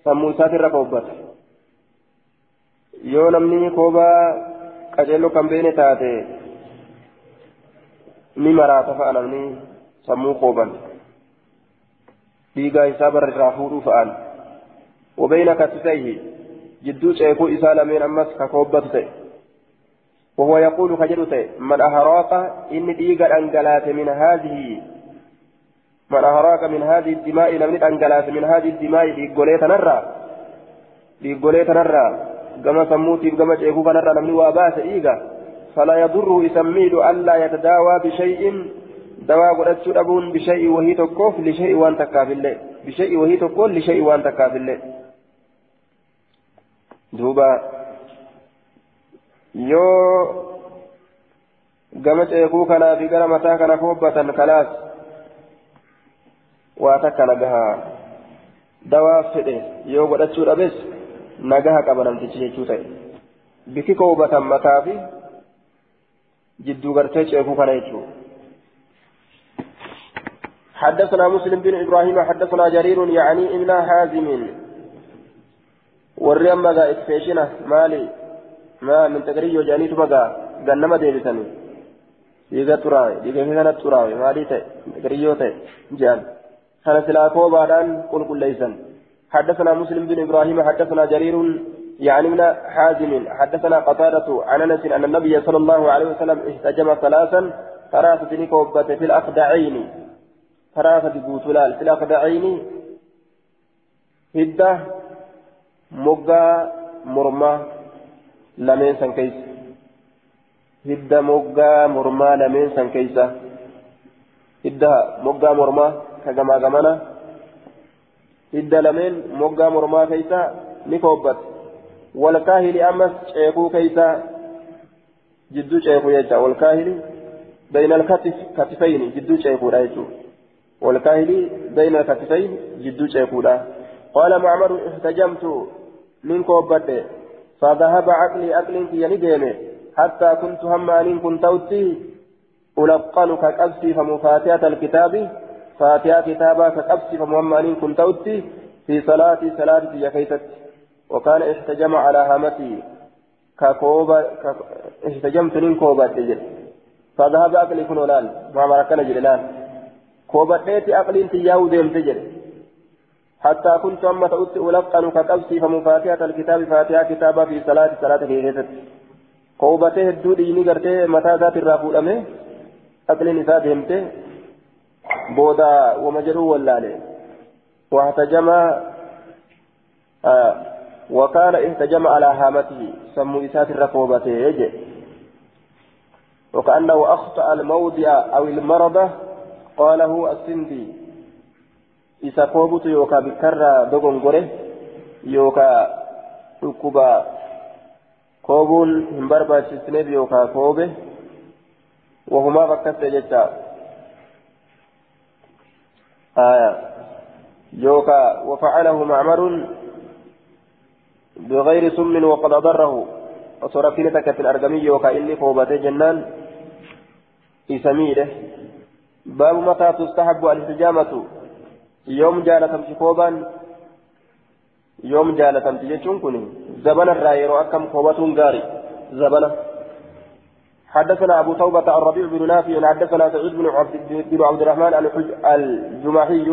سمو إسات الركا كوبة yoo namni koobaa qaceelloo kan beene taate ni maraata fa'a namni sammuu kooban dhiigaa isaa bara irraa fuudhuu fa'an. Wabeeyna katifayhi jidduu ceekuu isaa lameen ammas ka koobbatu ta'e. وهو يقول كجرته من أهراق إن ديغا أنجلات من هذه من أهراق من هذه الدماء لم أنجلات من هذه الدماء ديغوليت نرى ديغوليت نرى كما سموتي كما جيكو نرى لم واباس إيغا فلا يضره يسميد ألا يتداوى بشيء دواء قدتش أبون بشيء وهي تكوف لشيء وان تكافل بشيء وهي تكوف لشيء وان تكافل دوبا gama ceekuu kanaa fi gara mataa kana koobbatan kalaas waa takka nagahaa dawaa fedhe yoo godhachuu dhabes nagaha qaba namtichi jechuu ta'e biki koobatan mataa fi jidduu gartee ceekuu kana jechuu حدثنا مسلم بن إبراهيم حدثنا جرير يعني ابن حازم warri amma gaa ispeeshina maali maa min taqriyyoo jedhaniitu magaa gannama deebisanii dhiiga xuraawe dhiiga kana xuraawe maalii ta'e taqriyyoo ta'e jedhan kana silaa koobaadhaan qulqulleeysan حدثنا مسلم بن إبراهيم حدثنا جرير يعني من حازم حدثنا قتادة عن انس ان النبي صلى الله عليه وسلم احتجم ثلاثا ثلاثة نكوبة في الاخدعين ثلاثة بوتلال هدة moggaa mormaa lameen san keessa hidda moggaa mormaa lameen san keessa hidda moggaa mormaa ka gamaa gamana hidda lameen moggaa mormaa keessa ni koobbata walkaahili ammas ceekuu keessa jidduu ceekuu jecha walkaahili بين الكتف كتفين جدو شيكودا يجو والكاهلي بين الكتفين جدو شيكودا قال معمر احتجمت من كوبته فذهب عقلي عقل في نديمه حتى كنت هم أن كنت أوتي ألقن كقبسي فمفاتحة الكتاب. فاتحة كتابا كقبسي فمهم أن كنت أوتي في صلاة صلاة في كيست وكان احتجم على هامتي ككوبا احتجمت من كوبا فذهب عقلي كنولان ما مركنا جلال عقلي انت ياو ديم تجد. حتى كنت أما تؤتي ألقن كقبسي فمفاتحة الكتاب فاتحة كتابا في صلاة صلاة كيست قوبته الدودي نقرته متى ذات الرافو أمه أقل نساء دهمته بودا ومجرو واللالي واحتجم آه وكان احتجم على هامته. سمو إسات الرقوبة يجي. وكأنه أخطأ الموضع أو المرضى قاله السندي isa koobutu yookaan bikkarraa dogongore yookaan dhukkuba koobuun hin barbaachisneef yookaan koobe wahumaaf akkas ta'e jecha yookaan wafacalahu macmarun بغير سم وقد أضره وصرفين تكت الأرقمي يوكا إني كوبتي جنان إسميره باب متى تستحب yoom jaalatamti koobaan yoom jaalatamti jechuun kun zabana irraa yeroo akkam koobatuun gaari zabana حدثنا أبو توبة الربيع بن نافع حدثنا سعيد بن عبد, بن عبد الرحمن الجماحي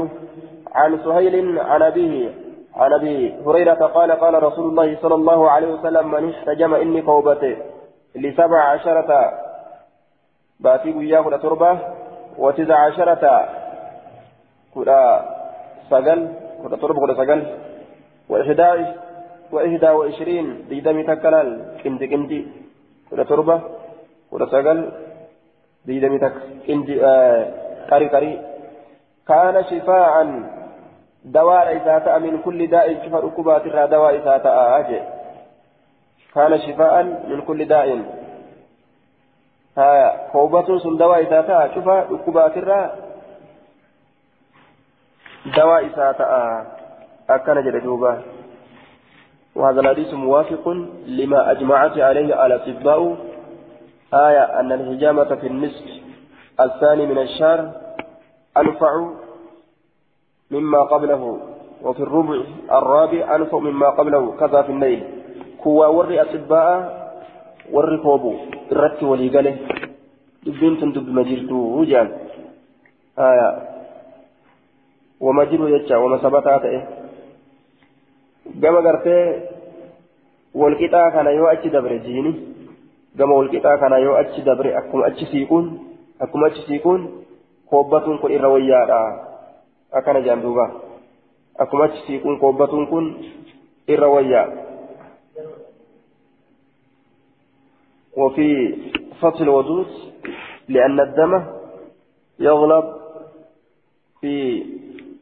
عن سهيل عن أبيه عن أبي هريرة قال قال رسول الله صلى الله عليه وسلم من احتجم إني قوبته لسبع عشرة. باتي وياه تربة وتسع عشرة كلا سجل كذا تربة كذا سجل. وإحدى وإحدى وعشرين ديدم تكلال كندي كندي كذا تربة كذا سجل ديدم تك كندي آه كاري كاري كان شفاء دواء إذا من كل داء شفاء ركبات دواء إذا أجي. كان شفاء من كل داء. ها كوبة سن دواء إذا شفاء ركبات دواء إساءة أكن جلدوبا وهذا الحديث موافق لما أجمعت عليه الأطباء آية أن الهجامة في النصف الثاني من الشهر أنفع مما قبله وفي الربع الرابع أنفع مما قبله كذا في الليل كوا وري أطباء وري كوبو الرت ولي قاله دبين تندب مجرتو وجان آية wama jiru jecha wama sabataa ta'e gama gartee walqixaa kana yoo achi dabre jiini gama walqixaa kana yoo achi dabre akkuma achi siiquun akkuma achi siiquun koobbatuun kun irra wayyaadha akkana jaan duuba akkuma achi siiquun koobbatuun kun irra wayyaa وفي فصل الوضوء لأن الدم يغلب في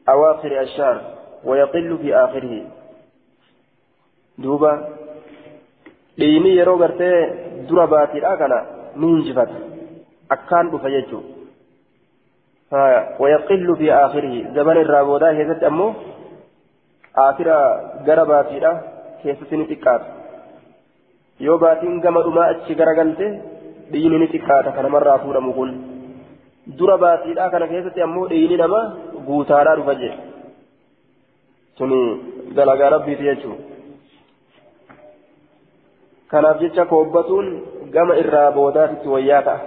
أواخر الشهر ويقل في آخره دوبا gartee dura baatiidha kana ni hinjifata akkaan dhufa jechuun ويقل في آخره زمن الرابودا كيست أمو آخر baatiidha keessatti ni xiqqaata yoo baatiin gama dhumaa achi garagalte dhiini ni xiqqaata kanamarraa fuudhamu kun dura baatiidha kana keessatti ammoo dhiini nama guutaadhaa dhufa jee. Suni dalagaa rabbiiti jechuudha kanaaf jecha koobbatuun gama irraa boodaatitti wayyaa ta'a.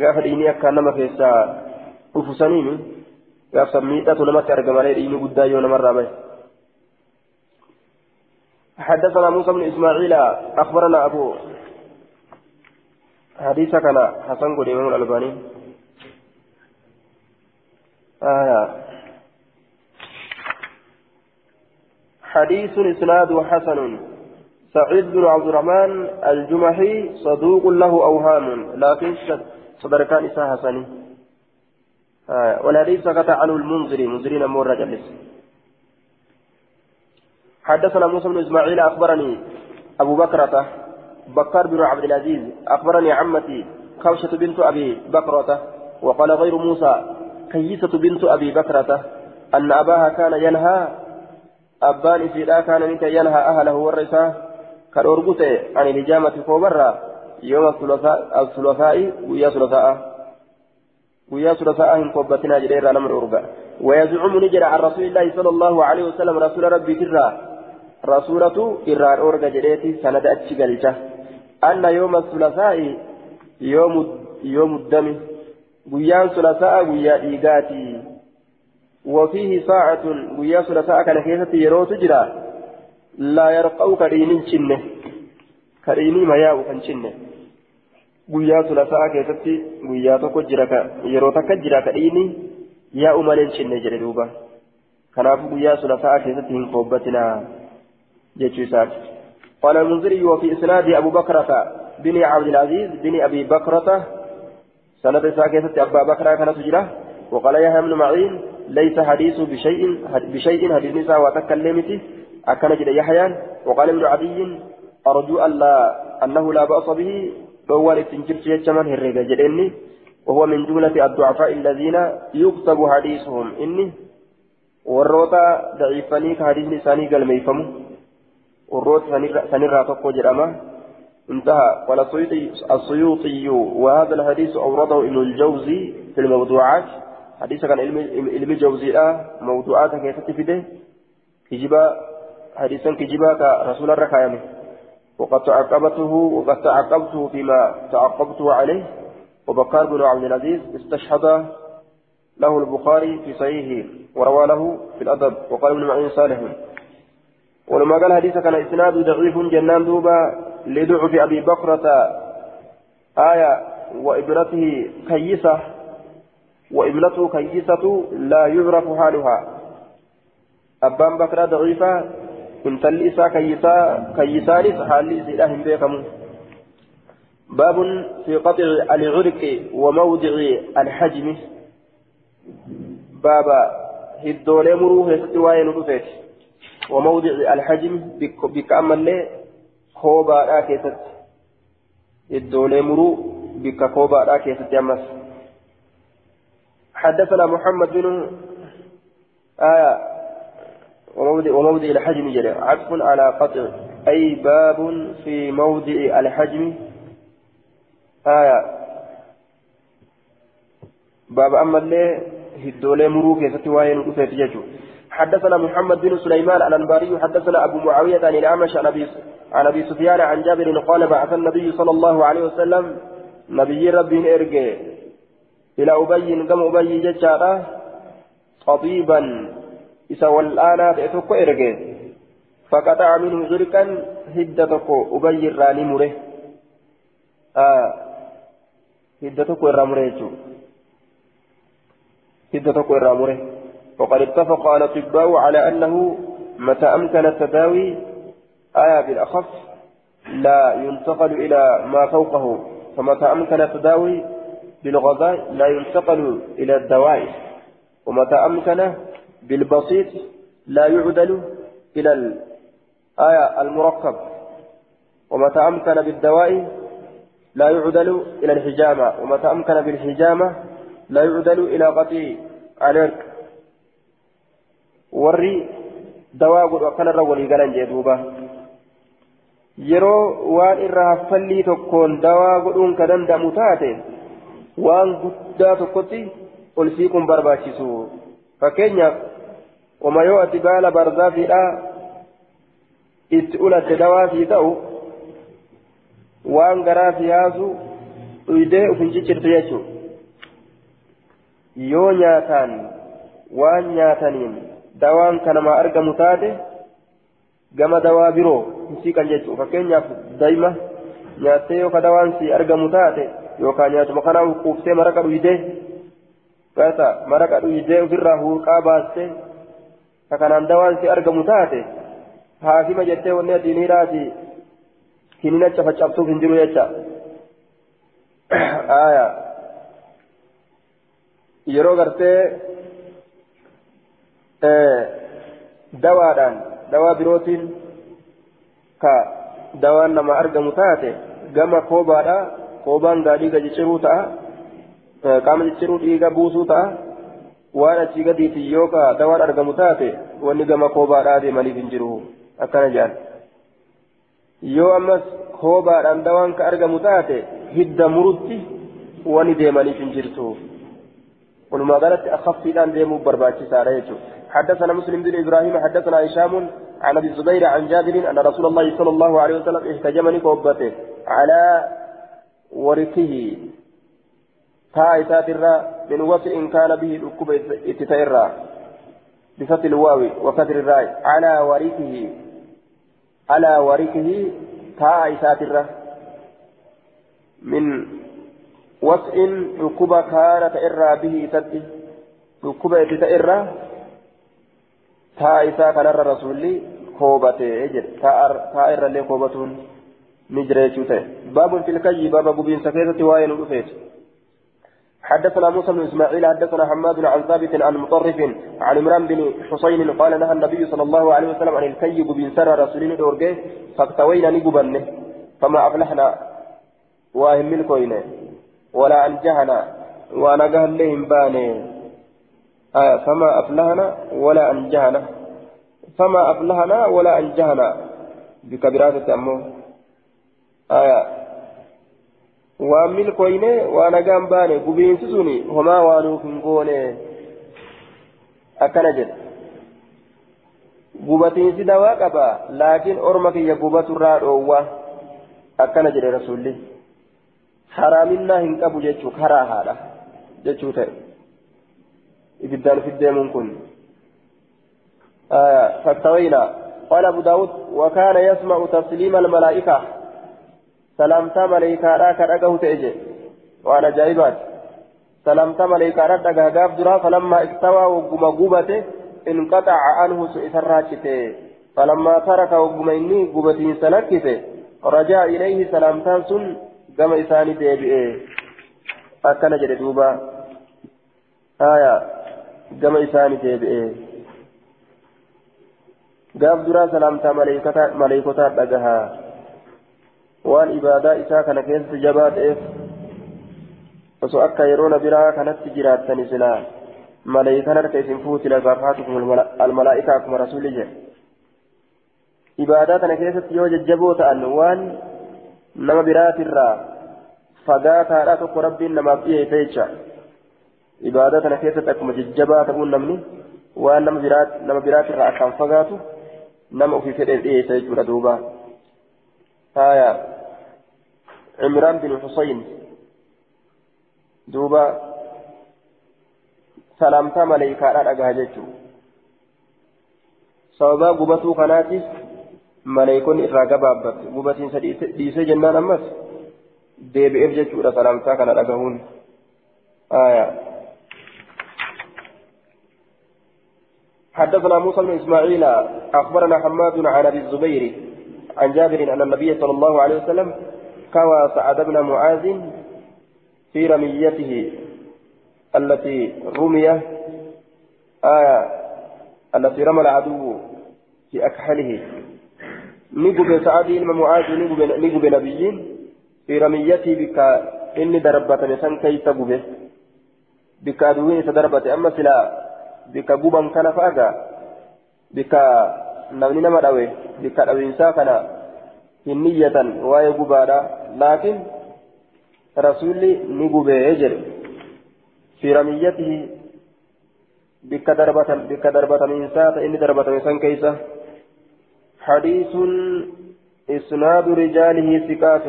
Gaafa dhiinii akkaan nama keessaa dhufu saniini gaafsa miidhatu namatti argamalee dhiinii guddaa yoo namarraa bahe حدثنا موسى بن إسماعيل أخبرنا أبو حديث كان حسن قل امام الألباني. آه. حديث إسناد حسن. سعيد بن عبد الرحمن الجمحي صدوق له أوهام لكن صدر كان إساء حسني آه. والحديث سكت عنه المنذري منذرين مور رجل حدثنا موسى بن إسماعيل أخبرني أبو بكرة بكر بن عبد العزيز أخبرني عمتي كوشة بنت أبي بكرة وقال غير موسى كيسة بنت أبي بكرة أن أباها كان ينهى أبان إسيدا كان منك ينهى أهله orgu ta'e ani lijaamati koobarraa yooma sulafaa'i guyyaa sulafaa'a guyyaa sulafaa'a hin koobbatinaa jedhee irraa nama orga ويزعم نجرى عن رسول الله صلى الله عليه وسلم رسول ربي ترى. رسولة إرى أورجا جريتي سند أتشجلجة أن يوم الثلاثاء يوم يوم الدم guyyaa ثلاثاء guyyaa dhiigaati وفيه ساعة guyyaa ثلاثاء كان كيسة يروت جرى لا يرقوا كريم شنه كريم ما ياو كان شنه guyyaa sulasaa keessatti guyyaa tokko jira ka yeroo takka jira ka dhiini yaa'u malee cinne jedhe duuba kanaafuu guyyaa sulasaa isaati قال المنذري وفي إسناد أبو بكرة بن عبد العزيز بن أبي بكرة سند ساكتة أبا بكرة تجرى وقال يحيى بن معين ليس حديث بشيء بشيء حديث نساء وتكلمته أكن جد يحيى وقال ابن عدي أرجو ألا أنه لا بأس به فهو لتنجبت يجمن هرقة جدني وهو من جملة الضعفاء الذين يكتب حديثهم. إني والروتا ضعيفني كحديث لساني قال ميفم والروت سنرى تقو جرأما انتهى قال السيوطي وهذا الحديث أورده ابن الجوزي في الموضوعات حديث كان علم الجوزي موضوعات كيف تفيده كجبا حديثا كجبا كرسول الركايمه وقد تعقبته وقد تعقبته فيما تعقبته عليه وبكار بن عبد العزيز استشهد له البخاري في صحيحه وروى له في الأدب وقال ابن معين صالح ولما قال حديث كان إسناد ضعيف جنان دوبا لضعف أبي بكرة. آية وابنته كيسة وابنته كيسة لا يعرف حالها. أبان بكرة ضعيفة intalli isaa kayyisaanis haalli isiidha hin beekamu باب في قطع العرق وموضع الحجم. بابا هدولي مروه يستوى نطفت وموضع الحجم بك أما اللي كوبا لا كيست. هدولي مرو بك كوبا لا كيست يمس. حدثنا محمد بن آية وموضع, وموضع الحجم جرى عطف على قطع. أي باب في موضع الحجم؟ آية باب أما اللي هدولي مروك يستوى نقصة ججو. حدثنا محمد بن سليمان الأنباري حدثنا أبو معاوية عن الأعمش عن أبي أبي سفيان عن جابر قال بعث النبي صلى الله عليه وسلم نبي ربي إرجع إلى أبي كم أبي ججارة طبيبا. isa wal'aanaa ta'e tokko erge faqaxa'a minhu zirqan hidda tokko ubayyi irraa ni mure hidda tokko وقد اتفق الأطباء على أنه متى أمكن التداوي آية بالأخف لا ينتقل إلى ما فوقه فمتى أمكن التداوي بالغذاء لا ينتقل إلى الدواء ومتى أمكن بالبسيط لا يعدل إلى الآية المركب ومتى أمكن بالدواء لا يعدل إلى الحجامة ومتى أمكن بالحجامة لا يعدل إلى قطيع العرق. وري دواء وكان الرول قال جدوبة yeroo waan irraa haffallii tokkoon dawaa godhuun ka danda'amu taate waan guddaa tokkotti ol siiquun barbaachisu fakkeenyaaf oma yoo ati baala barzaafiidhaa itti ulatte dawaafii ta'u waan garaa fi yaasu dhuydee uf hin ciccirtu jechuudha yoo nyaataan waan nyaataniin dawaan kanamaa argamu taate gama dawaa biroo hin siiqan jechuudha fakkeenyaaf daa'ima nyaattee yoo ka dawaan si argamu taate yookaan nyaatuma kanaa quuftee maraqa dhuydee gasa maraqa dhuydee ofirraa huurqaa baastee ka kanaan dawaan si argamu taate haakima jettee wanni adiiniidhaati kiniin acha faccabsuuf hin jiru jecha yeroo gartee dawaadhaan dawaa birootiin ka dawaan nama argamu taate gama koobaadha koobaan gaa dhiiga cicciruu ta'a qaama cicciruu dhiiga buusuu ta'a waan achii gadiitiin yoo ka dawaan argamu taate wanni gama koobaadhaa deemaniif hin jiru akkana jedhan yoo ammas koobaadhaan dawaan ka argamu taate hidda murutti wani deemaniif hin jirtu walumaa galatti akhaffiidhaan deemuuf barbaachisaadha jechuudha حدثنا مسلم بن إبراهيم حدثنا هشام عن أبي الزبير عن جابر أن رسول الله صلى الله عليه وسلم احتجمني كوبته على ورثه تايسات الراء من ان كان به ركوب اتتائرا بفتح الواو وكسر الراء. على ورثه على ورثه تايسات الراء من وصل ركوب كانت إرى به تتي. ركوب اتتائرا taa isaa kanarra rasuulli koobatee jedhe taa irrallee koobatuun ni jira jechuu ta'e. باب في الكي baaba gubiinsa keessatti waa'ee حدثنا موسى بن إسماعيل حدثنا حماد عن ثابت عن مطرف عن عمران بن حصين قال نهى النبي صلى الله عليه وسلم عن الكي بن سر رسولين دورجه فاكتوينا نجبن فما أفلحنا واهم الكوين ولا أنجحنا وأنا قال لهم باني آية فما أفلحنا ولا أنجحنا فما أفلحنا ولا أنجحنا بكبيرات أمه آية وامل كوينة وأنا جنباني قبين سسوني وما وانو كنقوني أكنا جد. قبتين سدوا قبا لكن أرمك يقبت الراد أوه. أكنا جد رسولي. حرامنا هنكبو جيتشو كراها جيتشو تأي ibiddaan fiddeemuun kun فاستوينا. قال أبو داود وكان يسمع تسليم الملائكة. سلامتا ملائكة راك رقه تأجي. وأنا جايبات سلامتا ملائكة رقه قاب درا فلما استوى وقم قوبته انقطع عنه سئسراته فلما ترك وقم إني قوبته سلكته رجع إليه سلامتا سن قم إساني ديبئه أكن جدوبا آية. Gama isaanii deebi'ee gaaf duraa salaamtaa maleekotaa dhagahaa waan ibaadaa isaa kana keessatti jabaa ta'eef osoo akka yeroo na biraa kanatti jiraattani silaa maleekan harka isin fuuti lasaafatukum almalaa'ika akkuma rasuulli jedhe ibaadaa kana keessatti yoo jajjaboo ta'an waan nama biraatirraa fagaataadha tokko rabbiin namaaf dhiyeessa jecha kana keessatti akkuma jajjabaa ta'uun namni waan nama biraat nama biraatirraa akkaan fagaatu nama ofii fedheef dhiyeessa jechuudha duuba haya cimraan bin husayn duuba salaamtaa maleeykaadhaa dhagaha jechuu sababaa gubatuu kanaatiif maleeykonni irraa gabaabbate gubatiinsa dhiisee jennaan ammas deebi'eef jechuudha salaamtaa kana dhagahuun haya حدثنا موسى بن إسماعيل أخبرنا حماد عن أبي الزبير عن جابر أن النبي صلى الله عليه وسلم كوى سعد بن معاذ في رميته التي رمي آية التي رمى العدو في أكحله. نقب سعد إلما معاذ نقب نبيين في رميته بك إني دربت نسان كيس قبه بك أدوين تدربت أما سلا بك قبا كان فاقا بك نمني نما دوي بك أدوين ساكنا نية واي قبادا لكن رسولي نقبه يجر في رميته بك دربة بك دربة إنسان إني دربة إنسان كيسة حديث إسناد رجاله ثقات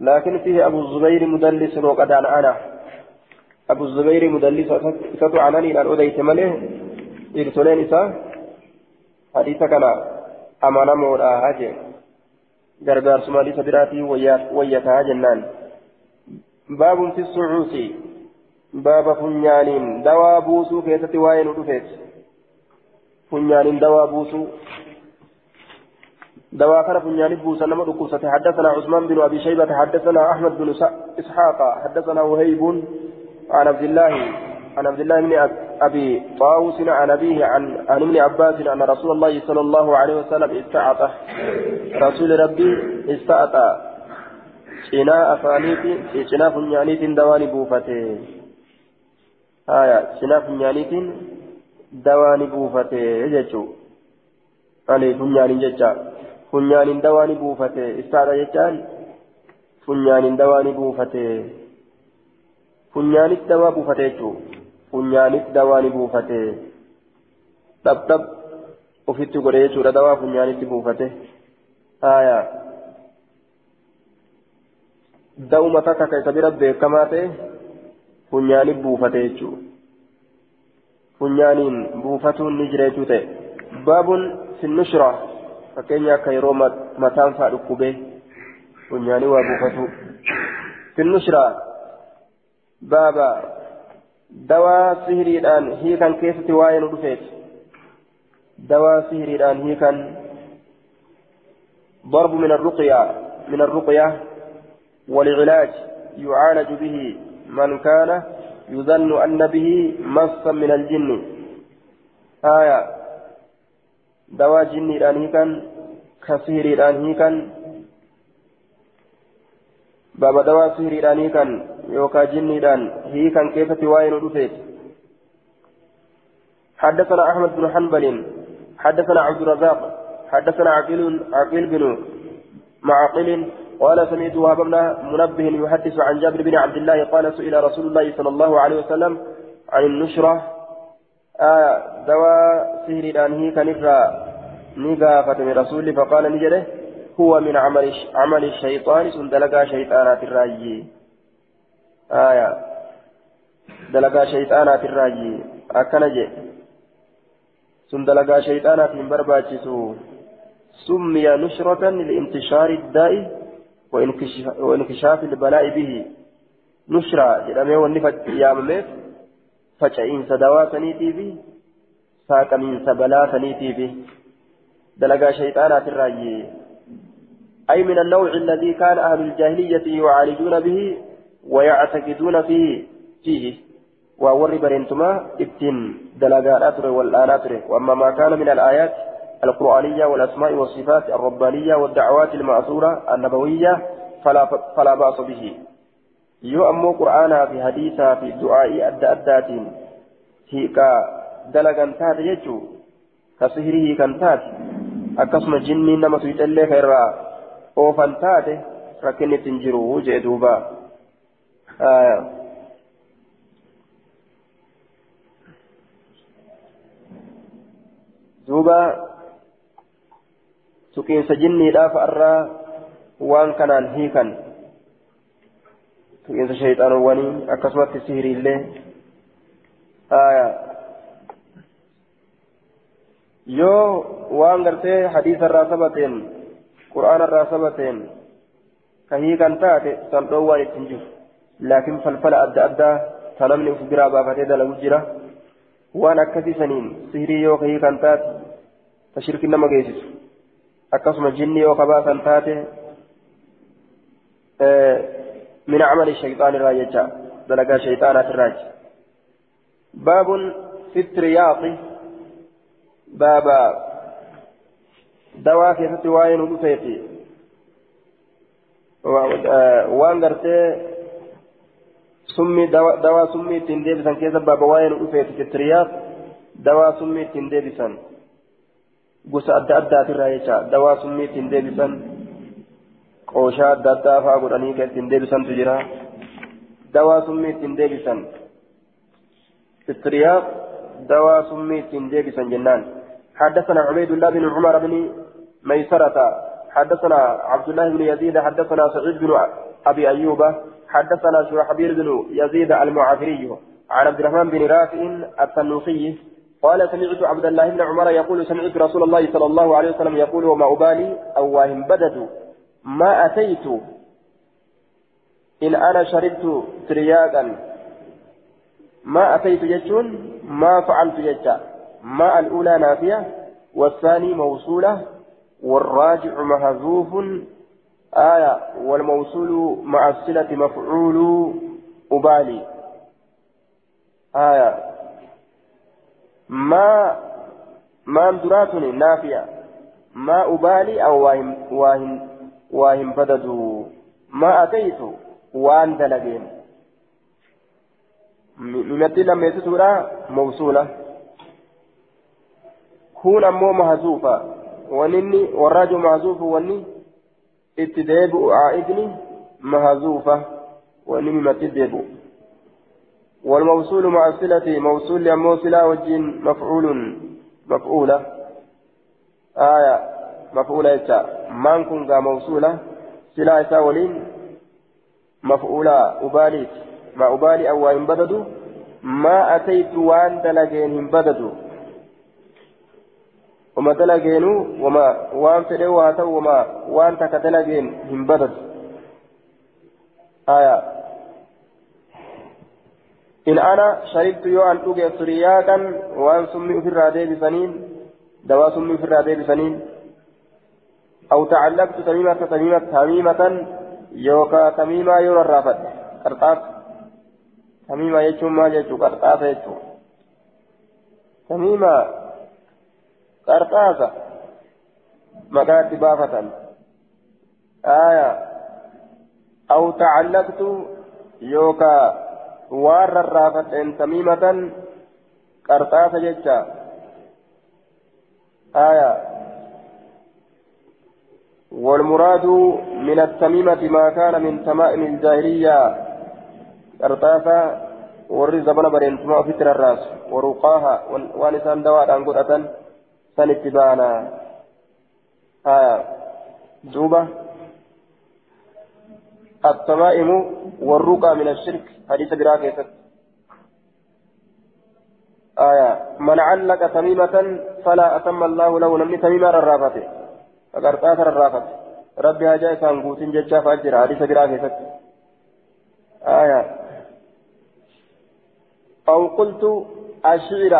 لكن فيه أبو الزبير مدلس وقد عن أنا أبو الزبير مدلس ستو عنني الآن أديت مله إرسلين إسا حديث كان أمانا مورا هاجي غرغار سمالي سبراتي ويتا جنان. باب في الصعوص باب فنيان دوا بوسو كيست واين رفيت فنيان دوا بوسو دوا كان فنيان بوسا نما حدثنا عثمان بن أبي شيبة حدثنا أحمد بن إسحاق حدثنا وهيب عن عبد الله عن عبد الله بن أبي طاووس عن أبيه عن عن ابن عباس أن رسول الله صلى الله عليه وسلم استعطى رسول ربي استعطى cinaa afaaniitiin cinaa funyaaniitiin dawaa ni buufate haya cinaa funyaaniitiin dawaa ni buufate jechuu ani funyaaniin jecha funyaaniin dawaa ni buufate istaadha jechaan funyaaniin dawaa ni buufate funyaanitti dawaa ni buufate dhabdhab ofitti godhe jechuudha dawaa funyaanitti buufate haya da'uma takka ka isa bira beekamaa ta'e funyaani buufate jechuudha funyaaniin buufatuun ni jira jechuu baabun sinnushra fakkeenya akka yeroo mataan faa dhukkubee funyaanii waa buufatu sinnushra baaba dawaa sihiriidhaan hiikan keessatti waa'ee nu dhufeeti dawaa sihiriidhaan hiikan ضرب من الرقية من الرقية والعلاج يعالج به من كان يظن أن به مصا من الجن آية دواء جني الآنيكا كسير الآنيكا بابا دواء سير الآنيكا يوكا جني الآن هيكا كيف تواين رفيت حدثنا أحمد بن حنبل حدثنا عبد الرزاق حدثنا عقيل عقيل بن معقل قال سمعت وهب منبه يحدث عن جابر بن عبد الله قال سئل رسول الله صلى الله عليه وسلم عن النشرة آه دواء سهر الآنهي كنفرا نقافة من رسول فقال نجده هو من عمل عمل الشيطان سندلقا شيطانات الراجي آية. دلقا شيطانات الراجي أكنجي سندلقا شيطانات من برباجسو سمي نشرة لانتشار الداء وانكشاف البلاء به. نشرة. جرمي ونفت يامميف فجأين سدوا سنيتي به ساكمين سبلا سنيتي به دلقا شيطانات الراجي أي من النوع الذي كان أهل الجاهلية يعالجون به ويعتقدون فيه. فيه. وور برنتما ابتن دلقا أتر والآناتر وأما ما كان من الآيات القرآنية والأسماء والصفات الربانية والدعوات المأثورة النبوية فلا فلا بأس به. يو أمو قرآنا في حديثا في دعاء أدى أدات. هيك دلقا تات يجو. كسهره كان تات أكسم جني نما سيتلي خيرا أوفن تات ركنت تنجرو جئدوبا آه دوبا tuqiinsa jinniidhaaf irraa waan kanaan hiikan tuqiinsa shayxaanowwanii akkasumatti sihiriillee yoo waan gartee hadiisa irraa sabateen qura'aana irraa sabateen ka hiikan taate san dhoowwaan ittiin jiru laakiin falfala adda addaa ta namni uf biraa baafatee dalagu jira waan akkasii saniin sihirii yoo ka hiikan taate ta shirkin nama geessisu akkasuma jinni yoo kabaasan taate min camali shayxaan irraa jecha dalagaa shayxaanaat irraaji baabun fi tiriyaaxi baaba summii ittiin deebisan keessa baaba waa'ee nu dhufeeti fitiriyaaf dawaa summii ittiin deebisan gosa adda addaatirraa jecha dawaa summii ittiin deebisan qooshaa adda addaa fa'aa godhanii kan ittiin deebisantu jira dawaa summii ittiin deebisan fitiriyaaf dawaa summii ittiin deebisan jennaan حدثنا عبيد الله بن عمر بن ميسرة. حدثنا عبد الله بن يزيد حدثنا سعيد بن أبي أيوب حدثنا شرحبيل بن يزيد المعافري عن عبد الرحمن بن رافع التنوخي قال سمعت عبد الله بن عمر يقول سمعت رسول الله صلى الله عليه وسلم يقول وما أبالي أو واهم بدد. ما أتيت إن أنا شربت ترياقا. ما أتيت يجون ما فعلت يجا. ما الأولى نافية والثاني موصولة. والراجع محذوف آية والموصول مع الصلة مفعول أبالي. آية. ما ما دراتني نافية. ما أبالي أو واهم واهم واهم بددوا ما أتيت وان دلقين. ممثل لما يتسورا موصولة. كون أمو محذوفة ونني والراجع محذوف وني اتداب عائدني محذوفة ونني ممثل ديبو والموصول مع الصلة موصول لأمو صلة وجين مفعول مفعولة آية مفعولة يتا من كن موصولة صلة يتا ولين مفعولة أباليت ما أبالي أو إن بددوا ما أتيت وأن دلجين هم بددوا وما دلجينوا وما وأن فدوا هاتوا وما وأن تكدلجين هم بددوا آية. إن أنا شربت يو أن أوجي سرياكا وأن سمي في الرادي بسنين دواء سمي في الرادي بسنين أو تعلقت تميمة تميمة تميمة يوكا تميمة يورا الرافد قرطاس. تميمة يجو ما يجو قرطاس يجو. تميمة قرطاسة مقات بافة آية أو تعلقت يوكا waan rarraafadheen tamiimatan qarxaasa jecha aya والمراد من التميمة ما كان من تمائم الجاهلية قرطاسة warri zabana bareentuma ofitti rarraasu waruqaaha waan isaan dawaadhaan godhatan san itti baana duuba التمائم والرقى من الشرك حديث براكة آية من علق تميمة فلا أتم الله له نمني تميمة الرافة فقرطات الرافة ربي هجاء سانقوت ججا فأجر حديث براكة آية أو قلت الشعر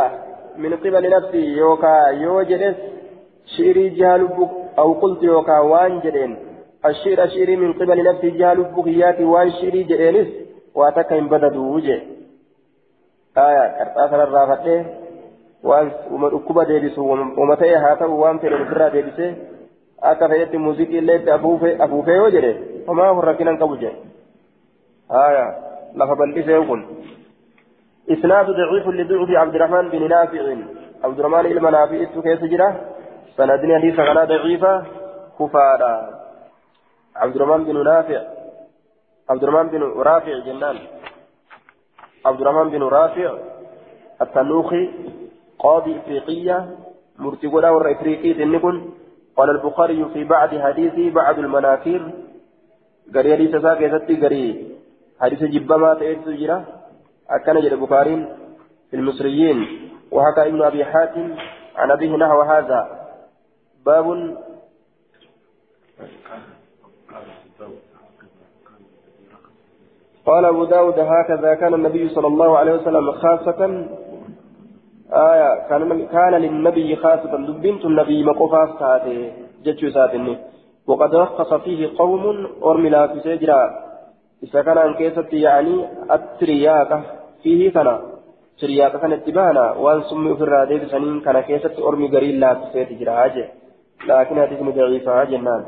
من قبل نفسي يوكا يوجدس شعري جهال أو قلت يوكا وان جدين. الشعر الشعري من قبل نفسي جهال بقيات وان شعري جدينس واتك إن بددوا وجه. آية كرتاس الرافته وان ومكوبا ديبسو ومتى هاتو وان في ديبسه akka fayyatti muuziqii illee itti afuufee yoo jedhe homaa hurrakinan qabu jedhe haya lafa bal'isee kun إسناد ضعيف لضعف عبد الرحمن بن نافع. عبد الرحمن إلما نافع كيف جرى؟ سندني حديث غلا ضعيفة كفارا عبد الرحمن بن نافع. عبد الرحمن بن رافع جنان. عبد الرحمن بن رافع التنوخي قاضي إفريقية مرتقلا ور إفريقية النكن قال البخاري في بعد حديث بعد المناكير. قري حديث ساكي ستي قري حديث جبما تأيد سجرة أكن جل البخاري في المصريين وحكى ابن أبي حاتم عن أبيه نحو هذا. باب قال أبو داود هكذا كان النبي صلى الله عليه وسلم خاصة آية كان كان للنبي خاصة دبنت النبي مقفاف ساته وقد رخص فيه قوم أرملا في سجرا إذا كان عن كيسة يعني الترياقة فيه كان ترياقة كان اتبانا وان سمي في الرادة سنين كان كيسة أرمي قريل لا في سجرا لكن حديث ضعيفة جنان